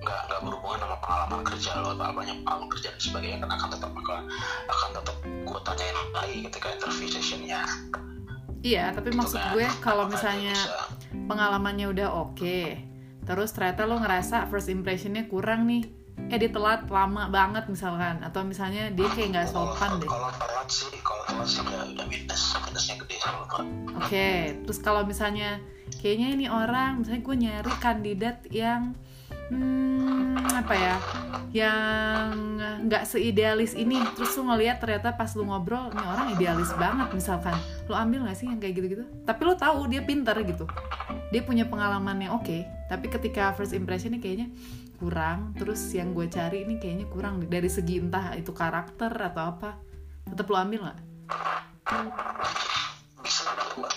[SPEAKER 2] nggak nggak berhubungan sama pengalaman kerja lo atau apanya pengalaman kerja dan sebagainya kan akan tetap akan akan tetap gue tanyain lagi ketika interview sessionnya
[SPEAKER 1] Iya, tapi
[SPEAKER 2] Gitu
[SPEAKER 1] maksud
[SPEAKER 2] kan.
[SPEAKER 1] gue kalau misalnya
[SPEAKER 2] bisa-
[SPEAKER 1] pengalamannya udah oke, terus ternyata lo ngerasa first impressionnya kurang nih, eh dia telat lama banget misalkan, atau misalnya dia kayak nggak sopan deh.
[SPEAKER 2] kalau telat sih kalau telat sih udah udah minus minusnya gede telat
[SPEAKER 1] Oke, terus kalau misalnya kayaknya ini orang, misalnya gue nyari kandidat yang hmm, apa ya, yang nggak seidealis ini, terus lu ngeliat ternyata pas lu ngobrol, ini orang idealis banget misalkan, lu ambil nggak sih yang kayak gitu-gitu? Tapi lu tahu dia pinter gitu, dia punya pengalaman yang oke, tapi ketika first impressionnya kayaknya kurang, terus yang gue cari ini kayaknya kurang dari segi entah itu karakter atau apa, tetap lu ambil nggak?
[SPEAKER 2] bisa ambil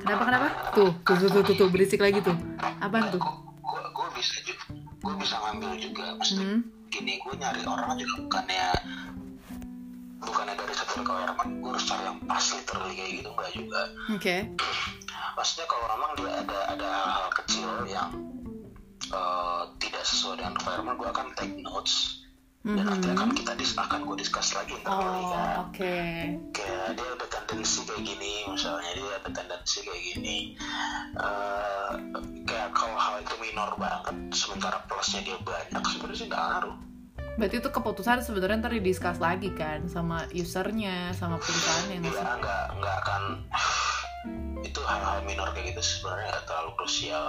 [SPEAKER 1] Kenapa kenapa? Tuh, tuh, tuh, tuh, tuh, tuh, berisik lagi tuh. Apaan tuh?
[SPEAKER 2] gue bisa juga gue bisa ngambil juga maksudnya
[SPEAKER 1] Hmm.
[SPEAKER 2] gini gue nyari orang juga bukannya bukannya dari satu requirement gue harus cari yang pas literally kayak gitu enggak juga
[SPEAKER 1] Oke.
[SPEAKER 2] maksudnya kalau memang dia ada ada hal-hal kecil yang eh, tidak sesuai dengan requirement gue akan take notes dan nanti akan kita dis akan gue discuss lagi
[SPEAKER 1] Mm-hmm. Oh,
[SPEAKER 2] kan
[SPEAKER 1] oke.
[SPEAKER 2] kayak dia ada tendensi kayak gini misalnya dia ada tendensi kayak gini Eh, kayak kalau hal itu minor banget sementara plusnya dia banyak sebenarnya sih nggak ngaruh
[SPEAKER 1] Berarti itu keputusan sebenarnya ntar di-discuss lagi kan sama usernya, sama perusahaannya nggak
[SPEAKER 2] dia
[SPEAKER 1] sih?
[SPEAKER 2] nggak nggak akan itu hal-hal minor kayak gitu sebenarnya nggak terlalu krusial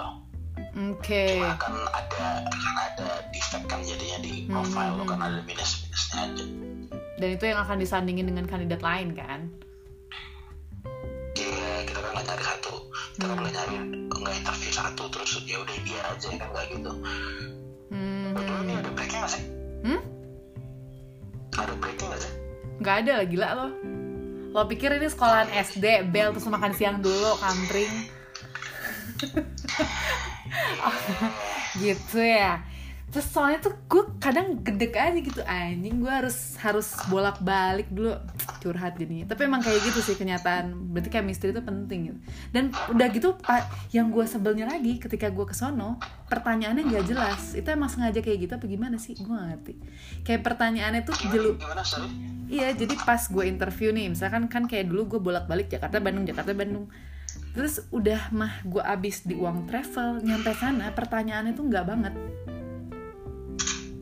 [SPEAKER 1] Oke.
[SPEAKER 2] cuma akan ada akan ada defect kan jadinya di profile lo kan ada minus minusnya aja
[SPEAKER 1] Dan itu yang akan disandingin dengan kandidat lain kan?
[SPEAKER 2] Iya, kita kan nggak nyari satu kita kan nggak nyari nggak interview satu terus ya udah dia aja kan nggak gitu
[SPEAKER 1] Hmm.
[SPEAKER 2] Betul ini ada breaknya nggak sih?
[SPEAKER 1] Hmm?
[SPEAKER 2] Ada breaknya nggak sih?
[SPEAKER 1] Nggak ada lah, gila lo. Lo pikir ini sekolahan SD, bel terus makan siang dulu, kampring. gitu ya. Terus soalnya tuh gue kadang gedek aja gitu anjing gue harus harus bolak balik dulu. Curhat jadinya. Tapi emang kayak gitu sih kenyataan. Berarti chemistry itu penting gitu. Dan udah gitu pak yang gue sebelnya lagi ketika gue kesono pertanyaannya nggak jelas. Itu emang sengaja kayak gitu apa gimana sih? Gue nggak ngerti. Kayak pertanyaannya tuh jelu? Iya, jadi pas gue interview nih, misalkan kan kayak dulu gue bolak-balik Jakarta Bandung Jakarta Bandung. Terus udah mah gue abis di uang travel, nyampe sana pertanyaannya tuh nggak banget.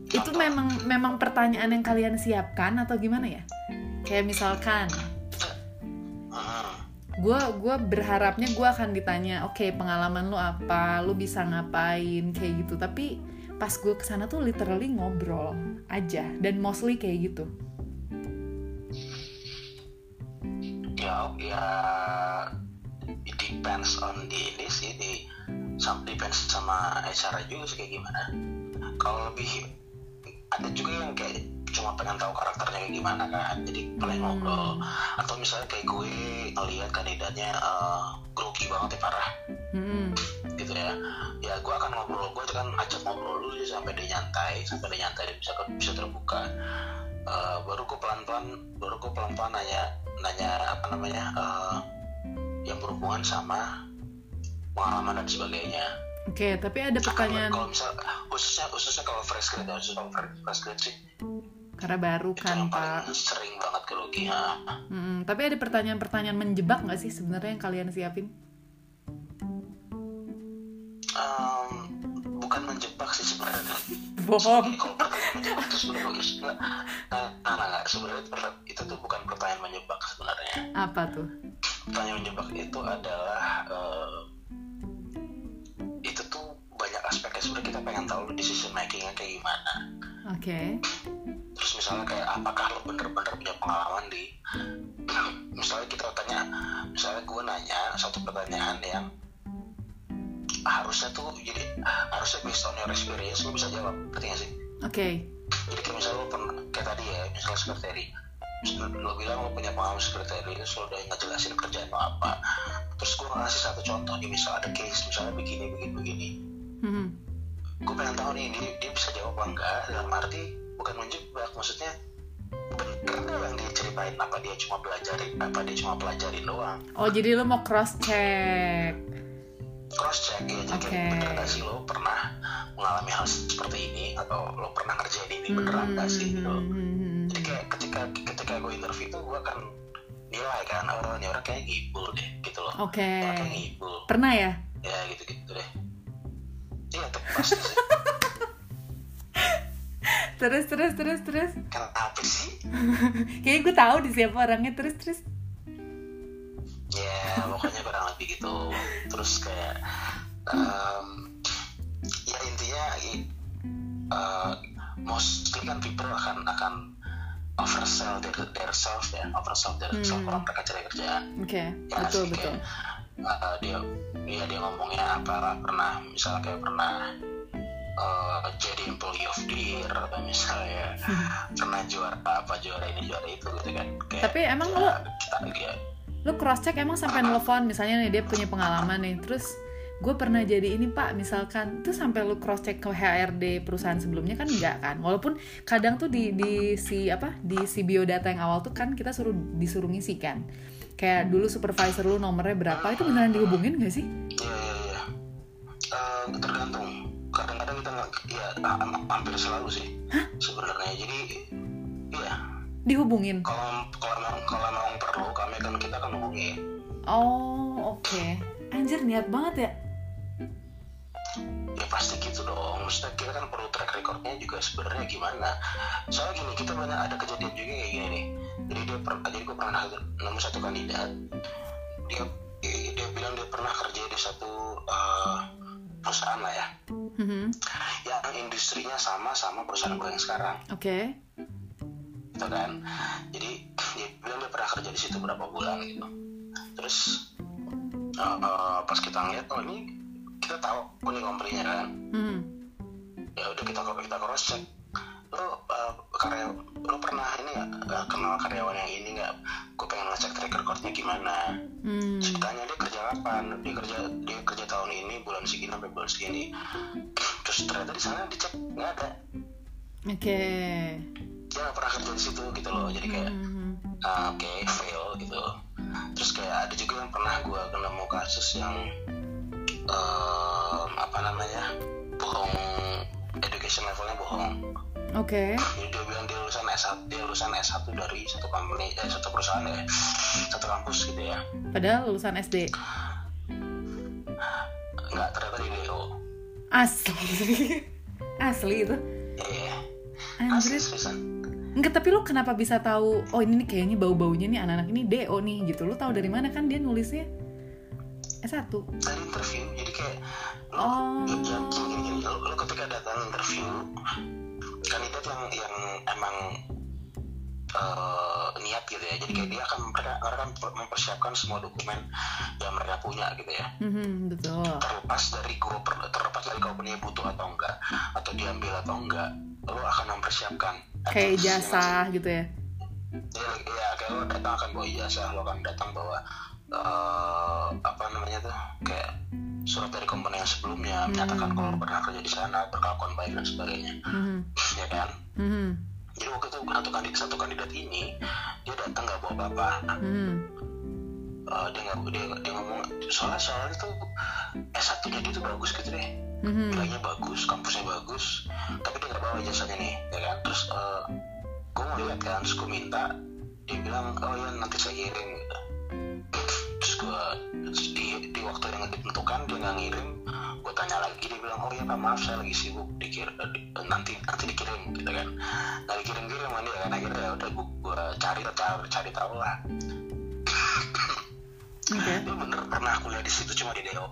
[SPEAKER 1] Itu memang memang pertanyaan yang kalian siapkan atau gimana ya? Kayak misalkan gue gua berharapnya gue akan ditanya, oke pengalaman lu apa, lu bisa ngapain kayak gitu. Tapi pas gue ke sana tuh literally ngobrol aja dan mostly kayak gitu.
[SPEAKER 2] Ya, ya it depends on di ini sih di some depends sama acara juga sih kayak gimana. Kalau lebih ada juga yang kayak cuma pengen tahu karakternya kayak gimana kan jadi pengen ngobrol. Atau misalnya kayak gue ngeliat kandidatnya eh, grogi banget ya parah.
[SPEAKER 1] Hmm.
[SPEAKER 2] gitu ya. Ya gue akan ngobrol gue kan ajak ngobrol dulu sih sampai dia nyantai sampai dia nyantai dia bisa bisa terbuka. Eh, baru gue pelan pelan baru gue pelan pelan nanya nanya apa namanya eh, yang berhubungan sama pengalaman dan sebagainya
[SPEAKER 1] Oke, tapi ada pertanyaan
[SPEAKER 2] kalau misal khususnya khususnya kalau fresh grade ya, khusus kalau fresh grade sih
[SPEAKER 1] karena baru
[SPEAKER 2] itu
[SPEAKER 1] kan pak.
[SPEAKER 2] sering banget grogi ha.
[SPEAKER 1] Mm, tapi ada pertanyaan-pertanyaan menjebak nggak sih sebenarnya yang kalian siapin?
[SPEAKER 2] Em, bukan menjebak sih sebenarnya
[SPEAKER 1] Bohong.
[SPEAKER 2] nah, nah, sebenarnya itu tuh bukan pertanyaan menjebak sebenarnya
[SPEAKER 1] Apa tuh?
[SPEAKER 2] pertanyaan menjebak itu adalah eh, itu tuh banyak aspeknya sebenarnya kita pengen tahu decision makingnya kayak gimana
[SPEAKER 1] Oke.
[SPEAKER 2] terus misalnya kayak apakah lo bener-bener punya pengalaman di misalnya kita tanya misalnya gue nanya satu pertanyaan yang harusnya tuh jadi harusnya based on your experience lo bisa jawab ngerti gak sih
[SPEAKER 1] Oke.
[SPEAKER 2] jadi kayak misalnya lo pernah kayak tadi ya misalnya sekretari lo bilang lo punya pengalaman sekretari terus lo udah ngejelasin kerjaan lo apa terus gue ngasih satu contoh nih misal ada case misalnya begini begini begini
[SPEAKER 1] Mhm.
[SPEAKER 2] gue pengen tahu nih dia, dia bisa jawab apa enggak dalam arti bukan menjebak maksudnya bener yang dia cerita ceritain apa dia cuma belajarin apa dia cuma pelajarin doang
[SPEAKER 1] Oh jadi lo mau cross check.
[SPEAKER 2] Cross check ya jadi
[SPEAKER 1] Oke.
[SPEAKER 2] kayak bener gak sih lo pernah mengalami hal seperti ini atau lo pernah ngerjain ini beneran gak sih gitu
[SPEAKER 1] Hmm.
[SPEAKER 2] jadi kayak ketika ketika gue interview tuh gue akan nilai kan oh ini orang kayak ngibul deh gitu loh
[SPEAKER 1] Oke.
[SPEAKER 2] orang kayak ngibul
[SPEAKER 1] Pernah ya?
[SPEAKER 2] ya gitu gitu deh iya tuh pasti sih
[SPEAKER 1] Terus terus terus terus.
[SPEAKER 2] kenapa sih
[SPEAKER 1] Kayaknya gue tahu di siapa orangnya terus terus.
[SPEAKER 2] Ya pokoknya kurang lebih gitu terus kayak em, ya intinya eh, mostly kan people akan akan oversell their, their self ya oversell their self
[SPEAKER 1] Hmm.
[SPEAKER 2] kalau mereka cari kerjaan
[SPEAKER 1] Oke.
[SPEAKER 2] ya
[SPEAKER 1] Betul
[SPEAKER 2] sih,
[SPEAKER 1] betul.
[SPEAKER 2] kayak, eh, dia dia dia ngomongnya apa pernah misalnya kayak pernah eh, jadi employee of the year atau misalnya pernah juara apa juara ini juara itu gitu kan kayak
[SPEAKER 1] Tapi emang
[SPEAKER 2] ya,
[SPEAKER 1] lo-
[SPEAKER 2] kita ya,
[SPEAKER 1] Lo cross check emang sampai nelfon misalnya nih dia punya pengalaman nih. Terus gue pernah jadi ini pak misalkan tuh sampai lu cross check ke HRD perusahaan sebelumnya kan enggak kan walaupun kadang tuh di di si apa di si biodata yang awal tuh kan kita suruh disuruh ngisi kan kayak dulu supervisor lu nomornya berapa itu beneran dihubungin gak sih
[SPEAKER 2] Iya iya iya. Eh, tergantung. Kadang-kadang kita nggak, ya ha- hampir selalu sih sebenarnya. Jadi iya.
[SPEAKER 1] Dihubungin
[SPEAKER 2] Kalau kalau kalau memang perlu kami kan kita akan hubungi.
[SPEAKER 1] oh oke anjir niat banget ya
[SPEAKER 2] Ya pasti gitu dong. Maksudnya kita kan perlu track recordnya juga sebenarnya gimana. Soalnya gini kita banyak ada kejadian juga kayak gini nih. Jadi dia pernah jadi gue pernah nemu satu kandidat. Dia dia bilang dia pernah kerja di satu eh, perusahaan lah ya.
[SPEAKER 1] Mhm.
[SPEAKER 2] Yang industrinya sama sama perusahaan gue yang sekarang.
[SPEAKER 1] oke
[SPEAKER 2] gitu kan. Jadi dia bilang dia pernah kerja di situ berapa bulan gitu. Terus uh, uh, pas kita ngeliat oh ini kita tahu oh, ini company-nya kan.
[SPEAKER 1] Mhm.
[SPEAKER 2] ya udah kita kita cross check lo uh, karya lo pernah ini nggak uh, kenal karyawan yang ini nggak? Gue pengen ngecek track recordnya gimana.
[SPEAKER 1] Hmm.
[SPEAKER 2] Terus ditanya dia kerja kapan? Dia kerja dia kerja tahun ini bulan segini sampai bulan segini. Terus ternyata di sana dicek nggak ada.
[SPEAKER 1] Oke
[SPEAKER 2] dia nggak pernah kerja di situ gitu loh. Jadi kayak
[SPEAKER 1] Mhm.
[SPEAKER 2] Ah, oke fail gitu. Terus kayak ada juga yang pernah gue nemu kasus yang em, apa namanya bohong education levelnya bohong.
[SPEAKER 1] Oke.
[SPEAKER 2] Jadi dia bilang dia lulusan S1 dia lulusan S1 dari satu company eh, satu perusahaan ya satu kampus gitu ya.
[SPEAKER 1] Padahal lulusan SD
[SPEAKER 2] nggak ternyata di DO
[SPEAKER 1] asli. Asli itu.
[SPEAKER 2] Iya.
[SPEAKER 1] Anjir.
[SPEAKER 2] Asli
[SPEAKER 1] Enggak, tapi lu kenapa bisa tahu oh ini nih kayaknya bau-baunya nih anak-anak ini DO nih gitu. Lu tahu dari mana kan dia nulisnya S1.
[SPEAKER 2] dari interview jadi kayak lo
[SPEAKER 1] Oh.
[SPEAKER 2] gini, gini, gini. Lo, lo ketika datang interview kandidat yang yang emang eh, niat gitu ya. Jadi kayak dia akan mereka, mereka akan mempersiapkan semua dokumen yang mereka punya gitu ya.
[SPEAKER 1] Mhm, betul.
[SPEAKER 2] terlepas dari gua per- terlepas dari company butuh atau enggak atau diambil atau enggak lo akan mempersiapkan
[SPEAKER 1] Kayak ijazah gitu ya.
[SPEAKER 2] ya, ya kayak lo datang akan bawa ijazah lo akan datang bawa eh, apa namanya tuh kayak surat dari company yang sebelumnya menyatakan kalau lo pernah kerja di sana berkelakuan baik dan sebagainya.
[SPEAKER 1] Mhm,
[SPEAKER 2] ya kan?
[SPEAKER 1] Mhm,
[SPEAKER 2] jadi waktu itu satu kandidat satu kandidat ini dia datang nggak bawa apa
[SPEAKER 1] mhm.
[SPEAKER 2] Eh, dia nggak dia, dia ngomong soalnya soalnya tuh S1 nya dia tuh bagus gitu deh
[SPEAKER 1] Mhm.
[SPEAKER 2] nilainya bagus kampusnya bagus tapi dia nggak bawa ijazahnya nih ya kan terus uh, gue mau lihat kan terus gue minta dia bilang oh ya nanti saya kirim gitu. Terus gue di, di waktu yang ditentukan dia nggak ngirim. Gue tanya lagi dia bilang oh ya pak maaf saya lagi sibuk dikir eh, di- eh, nanti nanti dikirim gitu kan. Nggak dikirim kirim sama dia kan. Akhirnya ya udah gue, gue cari cari cari tahu lah.
[SPEAKER 1] Oke.
[SPEAKER 2] dia bener pernah kuliah di situ cuma di DO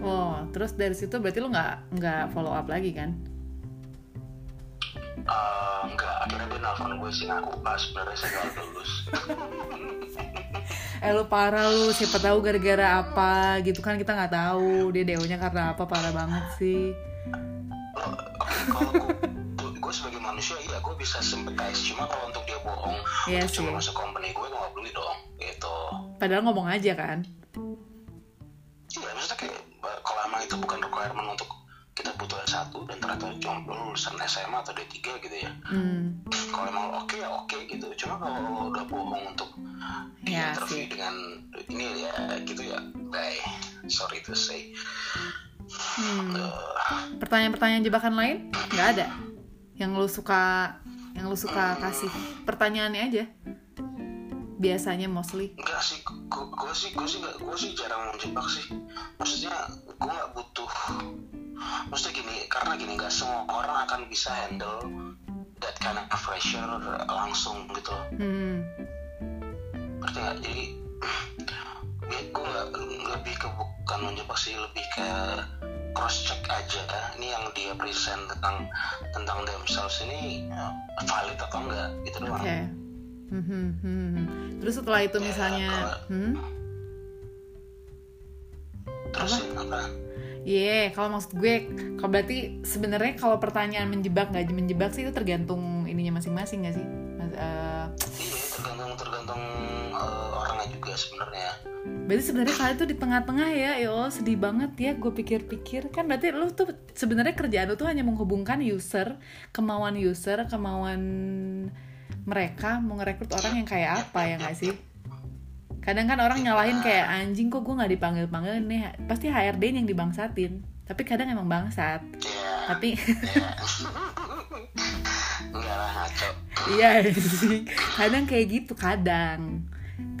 [SPEAKER 1] Oh, terus dari situ berarti lu nggak nggak follow up lagi kan?
[SPEAKER 2] Eh, enggak akhirnya dia nelfon gue sih ngaku pas sebenarnya saya nggak lulus
[SPEAKER 1] Eh lu parah lu, siapa tahu gara-gara apa gitu kan kita nggak tahu dia DO-nya karena apa parah banget sih.
[SPEAKER 2] Gue sebagai manusia iya gue bisa sympathize cuma kalau untuk dia bohong
[SPEAKER 1] Iya
[SPEAKER 2] untuk cuma masuk company gue gue nggak peduli dong gitu
[SPEAKER 1] Padahal ngomong aja kan.
[SPEAKER 2] iya maksudnya kayak kalau emang itu bukan requirement untuk kita butuh S1 dan ternyata cuma lo lulusan SMA atau D3 gitu ya.
[SPEAKER 1] Hmm.
[SPEAKER 2] kalau emang oke ya oke gitu. Cuma kalau lo udah bohong untuk di
[SPEAKER 1] Ya,
[SPEAKER 2] interview
[SPEAKER 1] sih.
[SPEAKER 2] dengan ini ya gitu ya bye. Sorry to say.
[SPEAKER 1] Hmm.
[SPEAKER 2] Eh,
[SPEAKER 1] Pertanyaan-pertanyaan jebakan lain? Nggak ada? Yang lu suka yang lu suka kasih? Pertanyaannya aja biasanya mostly.
[SPEAKER 2] Enggak sih gue sih gue sih nggak gue sih jarang menjebak sih. Maksudnya gue nggak butuh maksudnya gini karena gini nggak semua orang akan bisa handle that kind of pressure langsung gitu loh.
[SPEAKER 1] Hmm.
[SPEAKER 2] ngerti nggak? Jadi ya gue nggak lebih ke bukan menjebak sih lebih ke cross check aja. Ini yang dia present tentang tentang themselves ini valid atau enggak gitu doang.
[SPEAKER 1] Hmm, hmm, hmm, hmm. terus setelah itu
[SPEAKER 2] Ya,
[SPEAKER 1] misalnya hmm?
[SPEAKER 2] terus apa
[SPEAKER 1] Iya, kalau maksud gue, kalau berarti sebenarnya kalau pertanyaan menjebak nggak menjebak sih itu tergantung ininya masing-masing nggak sih? Mas, eh,
[SPEAKER 2] iya tergantung tergantung eh, orangnya juga sebenarnya
[SPEAKER 1] berarti sebenarnya kalian tuh di tengah-tengah ya, ya Allah sedih banget ya. Gue pikir-pikir kan berarti lu tuh sebenarnya kerjaan lu tuh hanya menghubungkan user, kemauan user, kemauan mereka mau ngerekrut orang yang kayak apa ya nggak sih? Kadang kan orang nyalahin kayak anjing kok gue nggak dipanggil panggil nih, pasti HRD yang dibangsatin. Tapi kadang emang bangsat.
[SPEAKER 2] ya
[SPEAKER 1] Tapi
[SPEAKER 2] ya ngaco
[SPEAKER 1] Iya sih, kadang kayak gitu, kadang,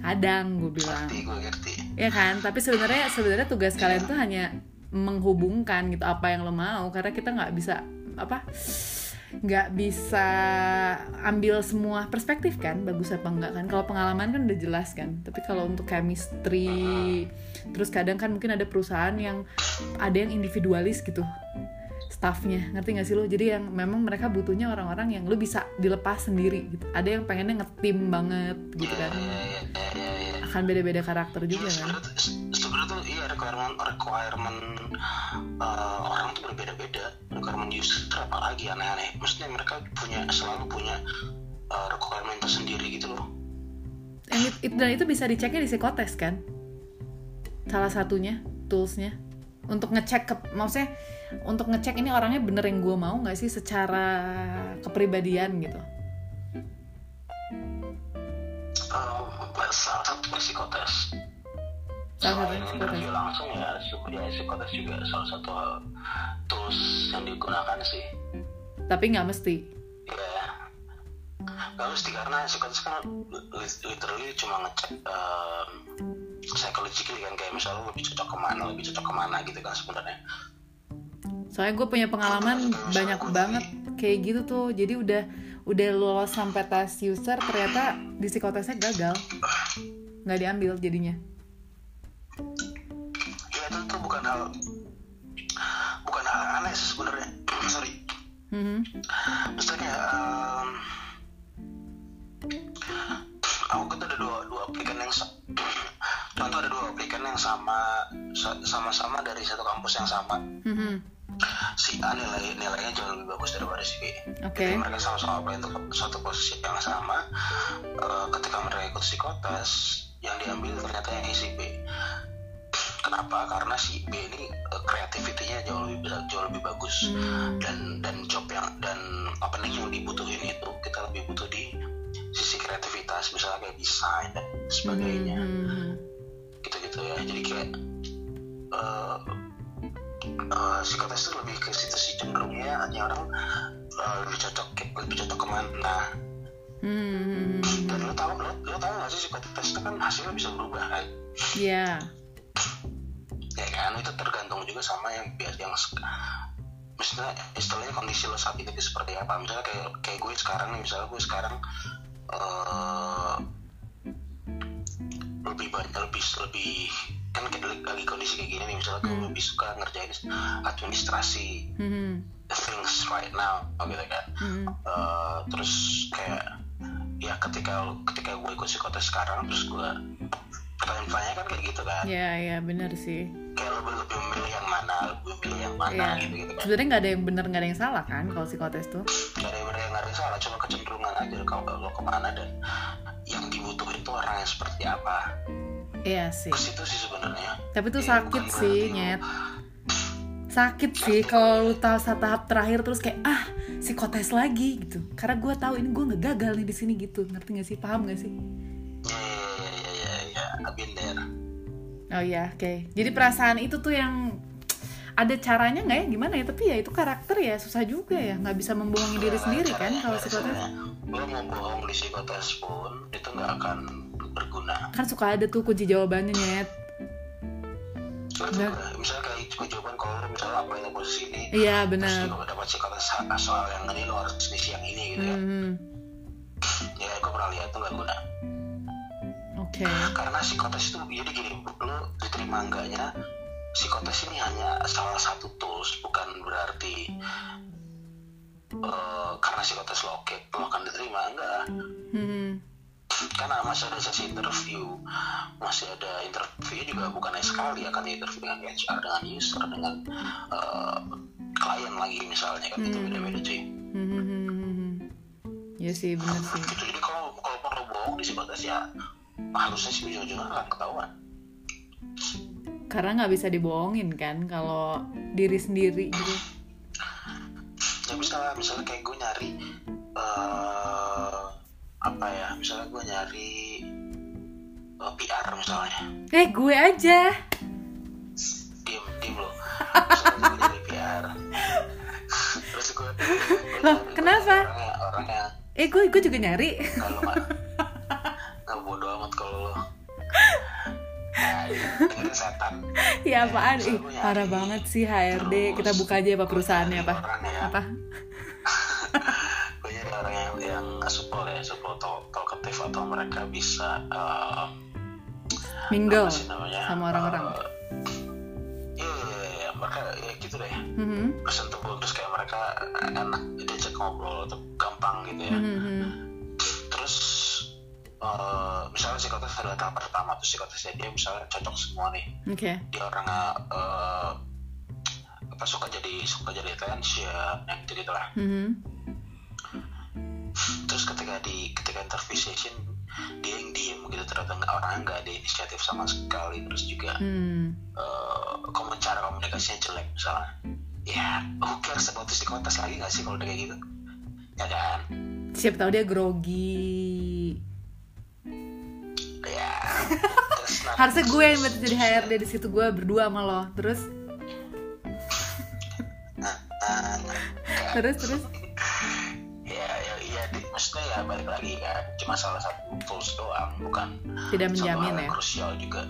[SPEAKER 1] kadang gue bilang,
[SPEAKER 2] ngerti gue ngerti
[SPEAKER 1] ya kan. Tapi sebenarnya sebenarnya tugas kalian tuh hanya menghubungkan gitu apa yang lo mau, karena kita nggak bisa apa, nggak bisa ambil semua perspektif kan, bagus apa enggak kan. Kalau pengalaman kan udah jelas kan. Tapi kalau untuk chemistry, terus kadang kan mungkin ada perusahaan yang ada yang individualis gitu staffnya. Ngerti gak sih lo? Jadi yang memang mereka butuhnya orang-orang yang lu bisa dilepas sendiri gitu. Ada yang pengennya ngetim banget gitu kan. Akan beda-beda karakter juga kan
[SPEAKER 2] iya requirement requirement eh, orang tuh berbeda-beda. Requirement user apalagi aneh-aneh. Maksudnya mereka punya selalu punya eh, requirement tersendiri gitu loh.
[SPEAKER 1] And it- it- dan itu bisa diceknya di psikotes kan? Salah satunya toolsnya. Untuk ngecek ke, maksudnya untuk ngecek ini orangnya bener yang gue mau nggak sih secara kepribadian gitu?
[SPEAKER 2] Eh, salah satu psikotes
[SPEAKER 1] Salah psikotes.
[SPEAKER 2] langsung ya psikotes juga salah satu tools yang digunakan sih.
[SPEAKER 1] Tapi nggak mesti.
[SPEAKER 2] Ya nggak mesti karena psikotes kan li- literally cuma ngecek um, psychologically kan. Kayak misalnya lebih cocok ke mana lebih cocok ke mana gitu kan sebenarnya.
[SPEAKER 1] Soalnya gue punya pengalaman banyak banget kayak gitu tuh. Jadi udah udah lolos sampai tes user ternyata di psikotesnya gagal. Nggak diambil jadinya Mhm.
[SPEAKER 2] misalnya um, aku kan ada dua dua aplikan yang contoh ada dua aplikan yang sama sa- sama-sama dari satu kampus yang sama
[SPEAKER 1] Mhm.
[SPEAKER 2] si A nilai nilainya jauh lebih bagus daripada si B.
[SPEAKER 1] Oke.
[SPEAKER 2] Jadi mereka sama-sama apply untuk satu posisi yang sama. Eh, ketika mereka ikut psikotes, yang diambil ternyata yang si B. Kenapa? Karena si B ini eh, creativity-nya jauh lebih jauh lebih bagus
[SPEAKER 1] Hmm.
[SPEAKER 2] dan dan job yang dan opening yang dibutuhin itu kita lebih butuh di sisi kreativitas misalnya kayak desain dan sebagainya
[SPEAKER 1] Mhm.
[SPEAKER 2] gitu-gitu ya jadi kayak eh eh, psikotes itu lebih ke situ sih cenderungnya hanya orang eh, lebih cocok lebih cocok ke mana
[SPEAKER 1] Mhm.
[SPEAKER 2] dan lo tau lo, lo tau gak sih psikotes itu kan hasilnya bisa berubah kan
[SPEAKER 1] Iya.
[SPEAKER 2] Ya kan itu tergantung juga sama yang biar yang misalnya istilahnya kondisi lo saat itu seperti apa misalnya kayak kayak gue sekarang nih misalnya gue sekarang eh lebih banyak lebih lebih kan kayak lagi- kondisi kayak gini nih misalnya gue lebih suka ngerjain administrasi
[SPEAKER 1] Mhm.
[SPEAKER 2] things right now gitu kan
[SPEAKER 1] Mhm.
[SPEAKER 2] Eh, terus kayak ya ketika ketika gue ikut psikotes sekarang terus gue pertanyaan-pertanyaan kan kayak gitu kan
[SPEAKER 1] Iya, iya benar sih.
[SPEAKER 2] kayak lebih lebih memilih yang mana lebih memilih yang mana
[SPEAKER 1] Iya.
[SPEAKER 2] gitu gitu kan
[SPEAKER 1] Sebenarnya nggak ada yang benar nggak ada yang salah kan kalau psikotes tuh.
[SPEAKER 2] gak ada yang benar nggak ada yang salah cuma kecenderungan aja kalau lo ke mana dan yang dibutuhin tuh orang yang seperti apa
[SPEAKER 1] Iya sih.
[SPEAKER 2] ke situ sih sebenarnya
[SPEAKER 1] Tapi tuh
[SPEAKER 2] Iya,
[SPEAKER 1] sakit sih,
[SPEAKER 2] lo-
[SPEAKER 1] nyet. Sakit sih kalau lu tahu tahap terakhir terus kayak ah psikotes lagi gitu karena gue tahu ini gue nggak gagal nih di sini gitu ngerti gak sih paham gak sih
[SPEAKER 2] I've been there
[SPEAKER 1] oh ya oke. Jadi perasaan itu tuh yang ada caranya nggak ya? Gimana ya? Tapi ya itu karakter ya susah juga ya. Nggak bisa membohongi diri sendiri kan kalau psikotes
[SPEAKER 2] lo mau bohong di psikotes pun itu nggak akan berguna.
[SPEAKER 1] Kan suka ada tuh kunci jawabannya nyet. Benar.
[SPEAKER 2] misalnya kayak cuma jawaban kalau misalnya apa yang posisi ini
[SPEAKER 1] iya
[SPEAKER 2] terus
[SPEAKER 1] benar.
[SPEAKER 2] lo dapat psikotes soal yang ini lo harus yang ini gitu ya.
[SPEAKER 1] Hmm,
[SPEAKER 2] ya gue pernah lihat tuh nggak guna
[SPEAKER 1] oke.
[SPEAKER 2] Karena psikotes itu jadi gini lo diterima enggaknya psikotes ini hanya salah satu tools bukan berarti eh, karena psikotes lo oke lo akan diterima enggak.
[SPEAKER 1] Hmm,
[SPEAKER 2] karena masih ada sesi interview masih ada interview juga bukan sekali akan interview dengan HR dengan user dengan eh, klien lagi misalnya kan itu
[SPEAKER 1] Hmm.
[SPEAKER 2] beda-beda cuy
[SPEAKER 1] hmm. ya sih benar sih.
[SPEAKER 2] Gitu jadi kalau kalau perlu bohong di psikotes ya harusnya sih ujung-ujungnya akan ketahuan.
[SPEAKER 1] Karena nggak bisa dibohongin kan kalau diri sendiri gitu.
[SPEAKER 2] Ya misalnya misalnya kayak gue nyari eh apa ya misalnya gue nyari eh, PR misalnya.
[SPEAKER 1] Eh gue aja.
[SPEAKER 2] Diem diem lo. Misalnya gue nyari PR terus gue, gue
[SPEAKER 1] Loh, kenapa?
[SPEAKER 2] orangnya orangnya
[SPEAKER 1] eh gue gue juga nyari.
[SPEAKER 2] Kalau nggak bodo amat kalau lo. Nah, setan.
[SPEAKER 1] Ya apaan? Ih parah banget sih HRD kita buka aja apa perusahaannya apa?
[SPEAKER 2] orangnya
[SPEAKER 1] apa?
[SPEAKER 2] Nyari orang yang yang supel ya supel talk, talkative atau mereka bisa eh,
[SPEAKER 1] mingle sama orang-orang?
[SPEAKER 2] Iya mereka ya gitu deh.
[SPEAKER 1] Mhm,
[SPEAKER 2] presentable terus kayak mereka enak diajak ngobrol atau gampang gitu ya.
[SPEAKER 1] Mhm, mhm.
[SPEAKER 2] terus eh, misalnya psikotes adalah tahap pertama terus psikotesnya dia misalnya cocok semua nih.
[SPEAKER 1] Oke.
[SPEAKER 2] Dia orangnya eh, apa suka jadi suka jadi attention yang gitu gitulah
[SPEAKER 1] Mhm.
[SPEAKER 2] terus ketika di ketika interview session dia yang diem gitu ternyata nggak orangnya nggak ada inisiatif sama sekali. Terus juga
[SPEAKER 1] Hmm.
[SPEAKER 2] eh komen cara komunikasinya jelek misalnya. Ya who cares about psikotes lagi nggak sih kalau udah kayak gitu? Ya kan?
[SPEAKER 1] Siapa tahu dia grogi
[SPEAKER 2] ya.
[SPEAKER 1] Harusnya gue yang berarti jadi HRD di situ gue berdua sama lo. Terus?
[SPEAKER 2] Nah, nah, kayak-
[SPEAKER 1] terus terus?
[SPEAKER 2] Ya ya iya di, maksudnya ya balik lagi kan cuma salah satu tools doang bukan
[SPEAKER 1] Tidak menjamin ya?
[SPEAKER 2] krusial juga.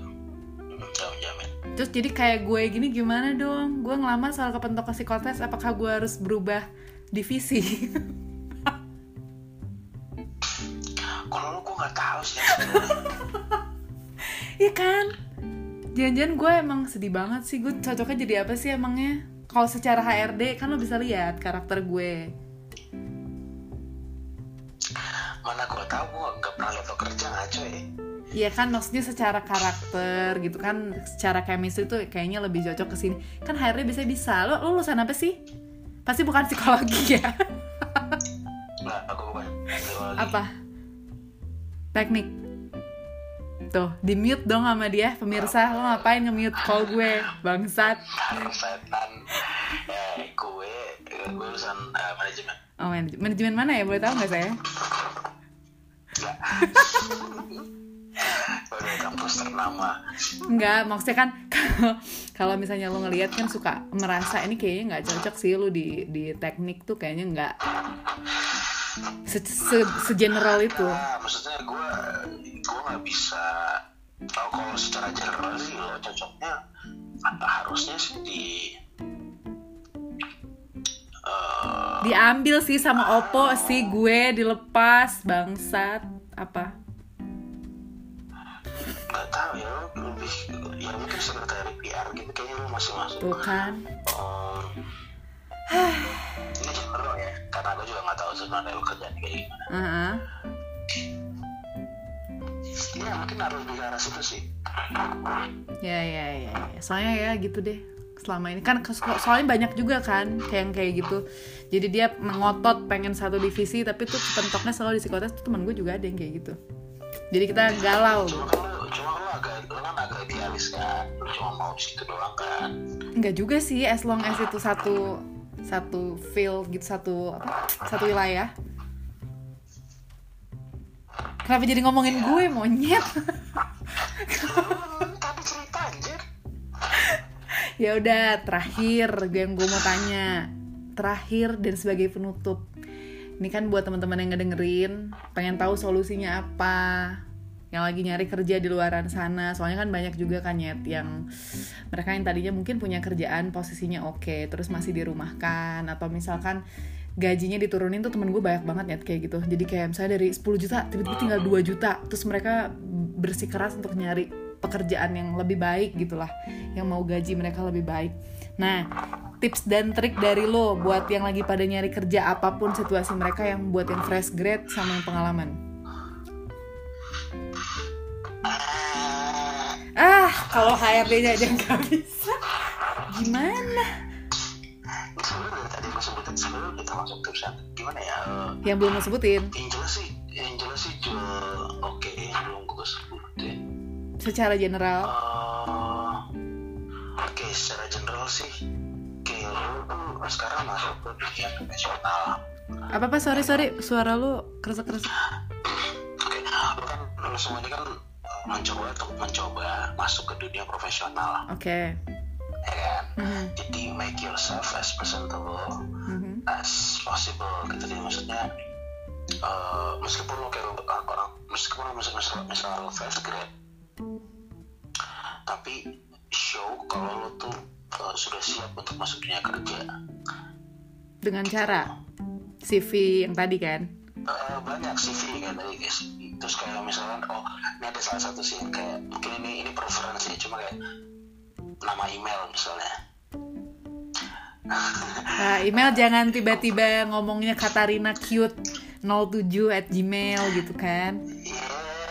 [SPEAKER 2] Tidak menjamin.
[SPEAKER 1] Terus jadi kayak gue gini gimana dong? Gue ngelamar soal kepentok psikotes apakah gue harus berubah divisi
[SPEAKER 2] nggak tahu sih.
[SPEAKER 1] Iya kan? Jangan-jangan gue emang sedih banget sih. Gue cocoknya jadi apa sih emangnya? Kalau secara HRD kan lo bisa lihat karakter gue.
[SPEAKER 2] Mana gue tahu gue nggak pernah lihat lo kerja ngaco ya
[SPEAKER 1] Iya kan? Maksudnya secara karakter gitu kan secara chemistry tuh kayaknya lebih cocok ke sini. Kan HRD bisa bisa. Lo lo lulusan apa sih? Pasti bukan psikologi ya.
[SPEAKER 2] Nggak aku bukan psikologi.
[SPEAKER 1] apa teknik. Tuh di mute dong sama dia pemirsa. Lo ngapain nge-mute call gue bangsat?
[SPEAKER 2] Setan eh gue gue lulusan eh, manajemen.
[SPEAKER 1] Oh manaj- manajemen mana ya? Boleh tahu nggak saya.
[SPEAKER 2] Udah kampus ternama
[SPEAKER 1] Enggak, maksudnya kan kalau kalau misalnya lo ngelihat kan suka merasa ini kayaknya nggak cocok sih lo di di teknik tuh kayaknya nggak se, se, segeneral itu.
[SPEAKER 2] nah maksudnya gue gue nggak bisa tahu kalau secara general sih lo cocoknya apa harusnya sih di eh,
[SPEAKER 1] Diambil sih sama Oppo sih gue dilepas bangsat apa?
[SPEAKER 2] nggak tahu ya lebih ya mungkin sekretari PR gitu kayaknya lo masih masuk
[SPEAKER 1] Tuh kan.
[SPEAKER 2] Em, ini general ya karena gue juga nggak tahu sebenarnya lo kerjaan kayak gimana
[SPEAKER 1] Heeh.
[SPEAKER 2] ya mungkin harus di arah situ sih
[SPEAKER 1] Ya, ya ya ya. Soalnya ya gitu deh. Selama ini kan so- soalnya banyak juga kan kayak yang kayak gitu. Jadi dia mengotot pengen satu divisi tapi tuh pentoknya selalu di psikotes tuh teman gue juga ada yang kayak gitu. Jadi kita galau.
[SPEAKER 2] cuma kan lo cuma lo agak lo kan agak idealis kan lo cuma mau situ doang kan
[SPEAKER 1] Enggak juga sih as long as itu satu satu field gitu satu apa satu wilayah. Kenapa jadi ngomongin gue monyet?
[SPEAKER 2] Hmm, Tapi cerita anjir.
[SPEAKER 1] ya udah terakhir gue yang gue mau tanya. Terakhir dan sebagai penutup. Ini kan buat teman-teman yang ngedengerin pengen tahu solusinya apa yang lagi nyari kerja di luaran sana. Soalnya kan banyak juga kan Nyet yang mereka yang tadinya mungkin punya kerjaan posisinya oke terus masih dirumahkan atau misalkan gajinya diturunin tuh temen gue banyak banget Nyet kayak gitu. Jadi kayak misalnya dari 10 juta tiba-tiba tinggal 2 juta terus mereka bersikeras untuk nyari pekerjaan yang lebih baik gitulah yang mau gaji mereka lebih baik. Nah tips dan trik dari lo buat yang lagi pada nyari kerja apa pun situasi mereka yang buat yang fresh grade sama yang pengalaman
[SPEAKER 2] Ah,
[SPEAKER 1] kalau HRD-nya aja nggak bisa gimana
[SPEAKER 2] sebenarnya tadi gue sebutin sebelum kita masuk gimana ya?
[SPEAKER 1] yang belum lo sebutin
[SPEAKER 2] Yang jelas sih, yang jelas sih jual oke yang belum gue sebutin.
[SPEAKER 1] secara general
[SPEAKER 2] Eh, Oke, secara general sih, kayak lu tuh sekarang masuk ke dunia profesional.
[SPEAKER 1] apa apa sorry sorry suara lo kresek kresek
[SPEAKER 2] Oke, lu kan lu semua ini kan mencoba untuk mencoba masuk ke dunia profesional,
[SPEAKER 1] oke.
[SPEAKER 2] Ya kan?
[SPEAKER 1] Mhm,
[SPEAKER 2] Jadi make yourself as presentable
[SPEAKER 1] mhm.
[SPEAKER 2] as possible gitu jadi maksudnya eh, meskipun lo kayak orang, orang meskipun lo misal misal, misal lo fresh grade tapi show kalau lo tuh eh, sudah siap untuk masuk dunia kerja.
[SPEAKER 1] Dengan cara CV yang tadi kan?
[SPEAKER 2] Eh, banyak CV kan tadi guys terus kayak misalkan oh ini ada salah satu sih kayak mungkin ini ini preferensi cuma kayak nama email misalnya.
[SPEAKER 1] Nah, email jangan tiba-tiba ngomongnya Katarina cute 07 at gmail gitu kan?
[SPEAKER 2] Iya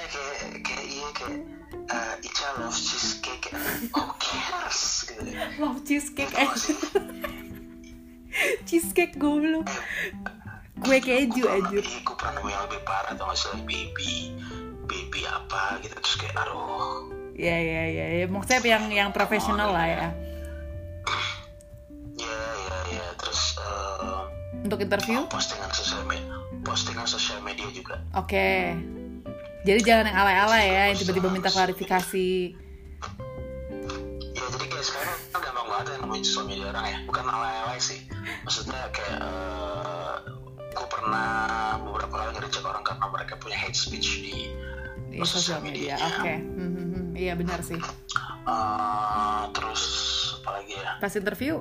[SPEAKER 2] kayak kayak iya kayak eh, Ica love cheesecake. Oh cares? Gitu.
[SPEAKER 1] Love cheesecake.
[SPEAKER 2] Gitu
[SPEAKER 1] cheesecake goblok gue keju
[SPEAKER 2] Iya, gue pernah nemu yang lebih parah atau nggak sih? Baby baby apa gitu terus kayak aduh.
[SPEAKER 1] Ya ya ya ya. Maksudnya yang yang profesional lah ya.
[SPEAKER 2] Ya ya ya. Terus eh,
[SPEAKER 1] untuk interview?
[SPEAKER 2] postingan sosial media postingan sosial media juga.
[SPEAKER 1] Oke. Jadi jangan yang alay-alay ya yang tiba-tiba minta klarifikasi.
[SPEAKER 2] ya jadi kayak sekarang kan gampang banget yang nemuin sosial media orang ya. Bukan alay-alay sih. Maksudnya kayak eh, gue pernah beberapa kali ngecek orang karena mereka punya hate speech di
[SPEAKER 1] di sosial media. oke. Hmm, hmm, hmm. iya benar sih.
[SPEAKER 2] Eh, terus apa lagi ya?
[SPEAKER 1] Pas interview?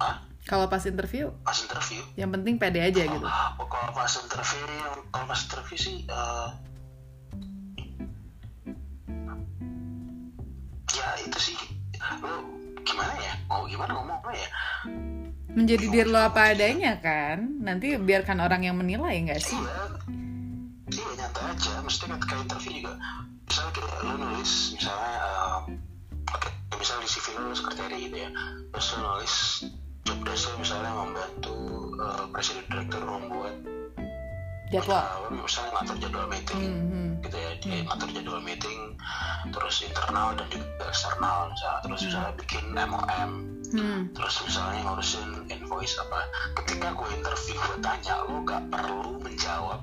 [SPEAKER 2] Ah
[SPEAKER 1] kalau pas interview?
[SPEAKER 2] Pas interview?
[SPEAKER 1] Yang penting pede aja gitu.
[SPEAKER 2] Oh, kalau pas interview kalau pas interview sih eh, ya itu sih. Lo gimana ya? Mau gimana ngomongnya ya?
[SPEAKER 1] Menjadi diri lo apa adanya kan? Nanti biarkan orang yang menilai nggak sih?
[SPEAKER 2] Iya. Iya nyantai aja. Mesti ketika interview juga. Misalnya kayak lo nulis misalnya eh, oke misalnya di CV lo sekretari gitu ya. Terus lo nulis job desk misalnya membantu eh, presiden direktur membuat
[SPEAKER 1] jadwal?
[SPEAKER 2] Misalnya ngatur jadwal meeting.
[SPEAKER 1] Hmm, hmm.
[SPEAKER 2] gitu ya dia ngatur jadwal meeting terus internal dan juga eksternal. Misalnya terus misalnya bikin MOM
[SPEAKER 1] Hmm.
[SPEAKER 2] terus misalnya ngurusin invoice apa. Ketika gue interview gue tanya lo gak perlu menjawab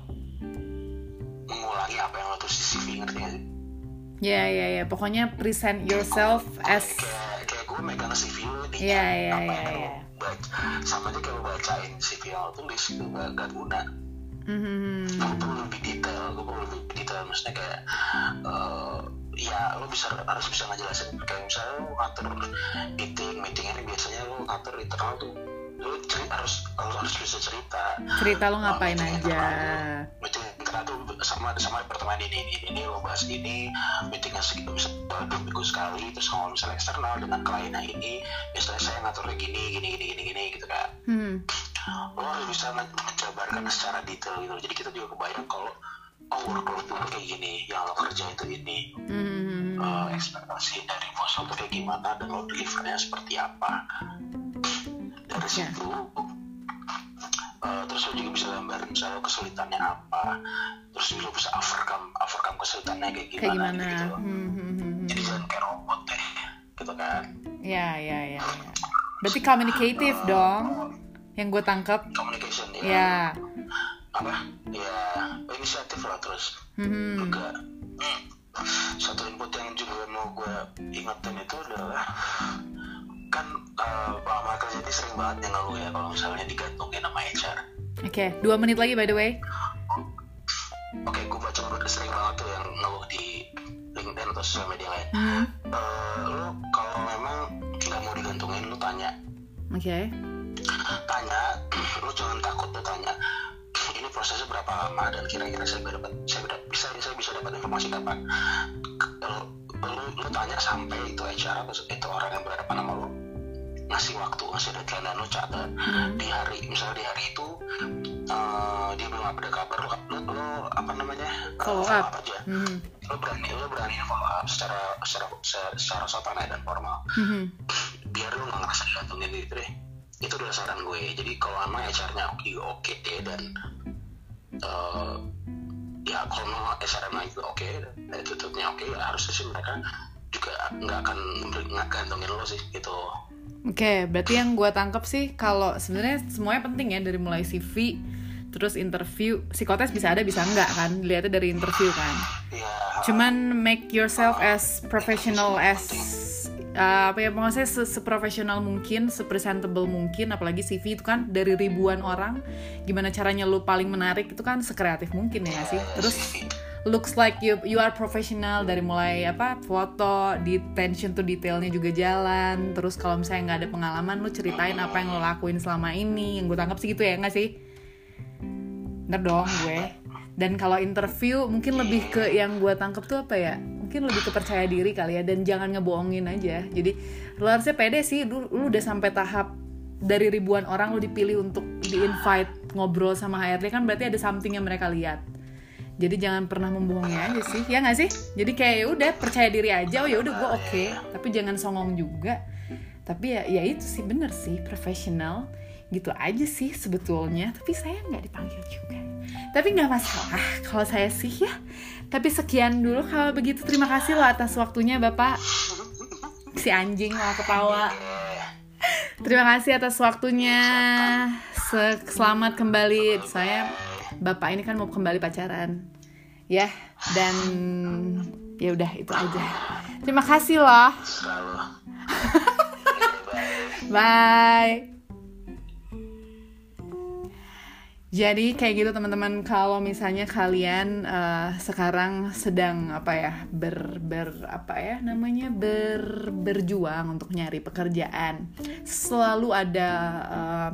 [SPEAKER 2] mengulangi apa yang lo tulis di CV ngerti gak sih?
[SPEAKER 1] Ya ya ya. Pokoknya present yourself as
[SPEAKER 2] kayak kayak gue megang CV lo nih
[SPEAKER 1] iya,
[SPEAKER 2] yang lo
[SPEAKER 1] iya.
[SPEAKER 2] baca. Sama aja kayak lo bacain CV yang lo tulis itu gak guna
[SPEAKER 1] Hmm,
[SPEAKER 2] gue perlu lebih detail gue perlu lebih detail. Maksudnya kayak eh, ya lo bisa harus bisa ngejelasin. Kayak misalnya lo ngatur meeting meeting ini biasanya lo ngatur internal tuh. Lo cerita harus lo harus bisa cerita.
[SPEAKER 1] Cerita lo ngapain
[SPEAKER 2] Meeting
[SPEAKER 1] aja.
[SPEAKER 2] internal meeting internal tuh sama sama departemen ini ini ini lo bahas ini. Meetingnya segitu bisa dua minggu sekali terus kalau misalnya eksternal dengan kliennya ini biasanya saya ngaturnya gini gini gini gini gini gitu kan
[SPEAKER 1] hmm.
[SPEAKER 2] Lo harus bisa men- menjabarkan secara detail gitu. Jadi kita juga kebayang kalau oh workload lo kayak gini yang lo kerja itu ini
[SPEAKER 1] Hmm.
[SPEAKER 2] Eh, ekspektasi dari bos lo kayak gimana dan lo delivernya seperti apa. Dari
[SPEAKER 1] Ya.
[SPEAKER 2] situ eh, terus lo juga bisa gambarin misalnya kesulitannya apa. Terus lo bisa overcome overcome kesulitannya kayak gimana,
[SPEAKER 1] kayak gimana
[SPEAKER 2] gitu,
[SPEAKER 1] Hmm, hmm, hmm, hmm.
[SPEAKER 2] jadi jangan kayak robot deh gitu kan.
[SPEAKER 1] Ya ya ya ya. Berarti communicative dong yang gue tangkap
[SPEAKER 2] communication ya.
[SPEAKER 1] Ya.
[SPEAKER 2] Apa? Ya inisiatif lah terus.
[SPEAKER 1] Mhm.
[SPEAKER 2] juga hmm, satu input yang juga mau gue ingetin itu adalah kan uh, Pak Michael jadi sering banget yang ngeluh ya kalau misalnya digantungin sama HR
[SPEAKER 1] oke dua menit lagi by the way.
[SPEAKER 2] Oke gue baca udah sering banget tuh yang ngeluh di LinkedIn atau sosial media lain.
[SPEAKER 1] Hmm,
[SPEAKER 2] Eh, lo kalau memang nggak mau digantungin lo tanya.
[SPEAKER 1] Oke
[SPEAKER 2] tanya lo jangan takut lo tanya ini prosesnya berapa lama dan kira-kira saya dapat saya bisa saya bisa dapat informasi kapan lo, lo, lo tanya sampai itu HR atau itu orang yang berhadapan sama lo ngasih waktu ngasih deadline dan lo catat
[SPEAKER 1] Hmm.
[SPEAKER 2] di hari misalnya di hari itu eh, dia belum ada kabar lo, lo, lo apa namanya eh,
[SPEAKER 1] Follow up.
[SPEAKER 2] aja
[SPEAKER 1] Mhm.
[SPEAKER 2] lo berani lo berani follow up secara secara secara, secara sopan dan formal
[SPEAKER 1] Mhm.
[SPEAKER 2] biar lu nggak ngerasa digantungin gitu deh itu udah saran gue. Jadi kalau sama HR-nya oke oke dan eh, ya kalau mau HR-nya juga oke dan tutupnya oke ya harusnya sih mereka juga nggak akan nggak gantungin lo sih gitu.
[SPEAKER 1] Oke, berarti yang gue tangkap sih kalau sebenarnya semuanya penting ya dari mulai CV, terus interview, psikotes bisa ada bisa enggak kan, lihatnya dari interview kan.
[SPEAKER 2] ya
[SPEAKER 1] Cuman make yourself as professional as uh, apa ya maksudnya se seprofesional mungkin, sepresentable mungkin, apalagi CV itu kan dari ribuan orang, gimana caranya lu paling menarik itu kan sekreatif mungkin ya sih. Terus looks like you you are professional dari mulai apa foto di attention to detailnya juga jalan terus kalau misalnya nggak ada pengalaman lu ceritain apa yang lo lakuin selama ini yang gue tangkap sih gitu ya nggak sih? Bener dong gue. Dan kalau interview mungkin lebih ke yang gue tangkap tuh apa ya mungkin lebih ke percaya diri kali ya dan jangan ngebohongin aja. Jadi lu harusnya pede sih lu, lu udah sampai tahap dari ribuan orang lu dipilih untuk di invite ngobrol sama HRD kan berarti ada something yang mereka lihat. Jadi jangan pernah membohongi aja sih ya nggak sih? Jadi kayak ya udah percaya diri aja. Oh ya udah gue oke. Tapi jangan songong juga. Tapi ya ya itu sih bener sih profesional gitu aja sih sebetulnya. Tapi saya nggak dipanggil juga. Tapi nggak masalah. Kalau saya sih ya. Tapi sekian dulu kalau begitu. Terima kasih loh atas waktunya bapak. Si anjing malah ketawa. Terima kasih atas waktunya. Se- selamat kembali. Saya bapak ini kan mau kembali pacaran. Ya dan ya udah itu aja. Terima kasih loh. Bye. Jadi kayak gitu teman-teman. Kalau misalnya kalian eh, sekarang sedang apa ya ber ber apa ya namanya ber berjuang untuk nyari pekerjaan selalu ada eh,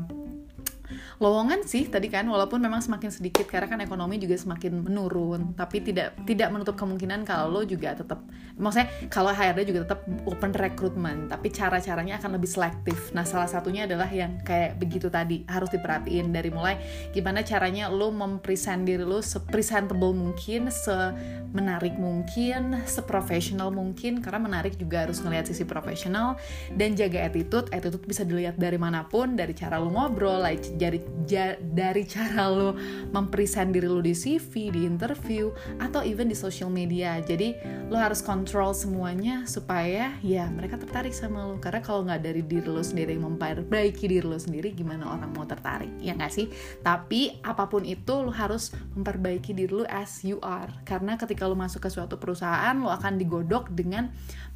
[SPEAKER 1] lowongan sih tadi kan walaupun memang semakin sedikit karena kan ekonomi juga semakin menurun. Tapi tidak tidak menutup kemungkinan kalau lo juga tetap maksudnya kalau HRD juga tetap open recruitment. Tapi cara-caranya akan lebih selektif. Nah salah satunya adalah yang kayak begitu tadi harus diperhatiin dari mulai gimana caranya lo mempresent diri lo sepresentable mungkin semenarik mungkin seprofesional mungkin karena menarik juga harus ngelihat sisi profesional. Dan jaga attitude attitude bisa dilihat dari mana pun dari cara lo ngobrol like, dari ja- dari cara lo mempresent diri lo di CV di interview atau even di social media. Jadi lo harus kontrol semuanya supaya ya mereka tertarik sama lo. Karena kalau nggak dari diri lo sendiri memperbaiki diri lo sendiri gimana orang mau tertarik? Ya nggak sih? Tapi apa pun itu lo harus memperbaiki diri lo as you are. Karena ketika lo masuk ke suatu perusahaan lo akan digodok dengan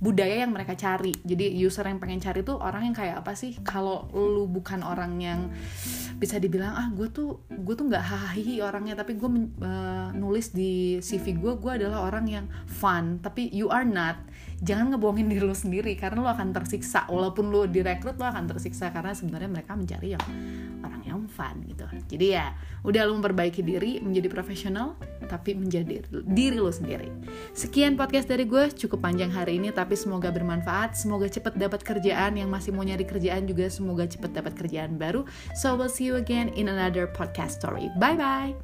[SPEAKER 1] budaya yang mereka cari. Jadi user yang pengen cari tuh orang yang kayak apa sih? Kalau lu bukan orang yang bisa dibilang ah gue tuh gue tuh nggak hahihi orangnya tapi gue men- eh, nulis di CV gue gue adalah orang yang fun. Tapi you are not jangan ngebohongin diri lu sendiri karena lu akan tersiksa. Walaupun lu direkrut lu akan tersiksa karena sebenarnya mereka mencari yang orang yang fun gitu. Jadi ya udah lu memperbaiki diri menjadi profesional tapi menjadi diri lu sendiri. Sekian podcast dari gue cukup panjang hari ini tapi semoga bermanfaat. Semoga cepet dapat kerjaan yang masih mau nyari kerjaan juga semoga cepet dapat kerjaan baru. So we'll see you again in another podcast story. Bye bye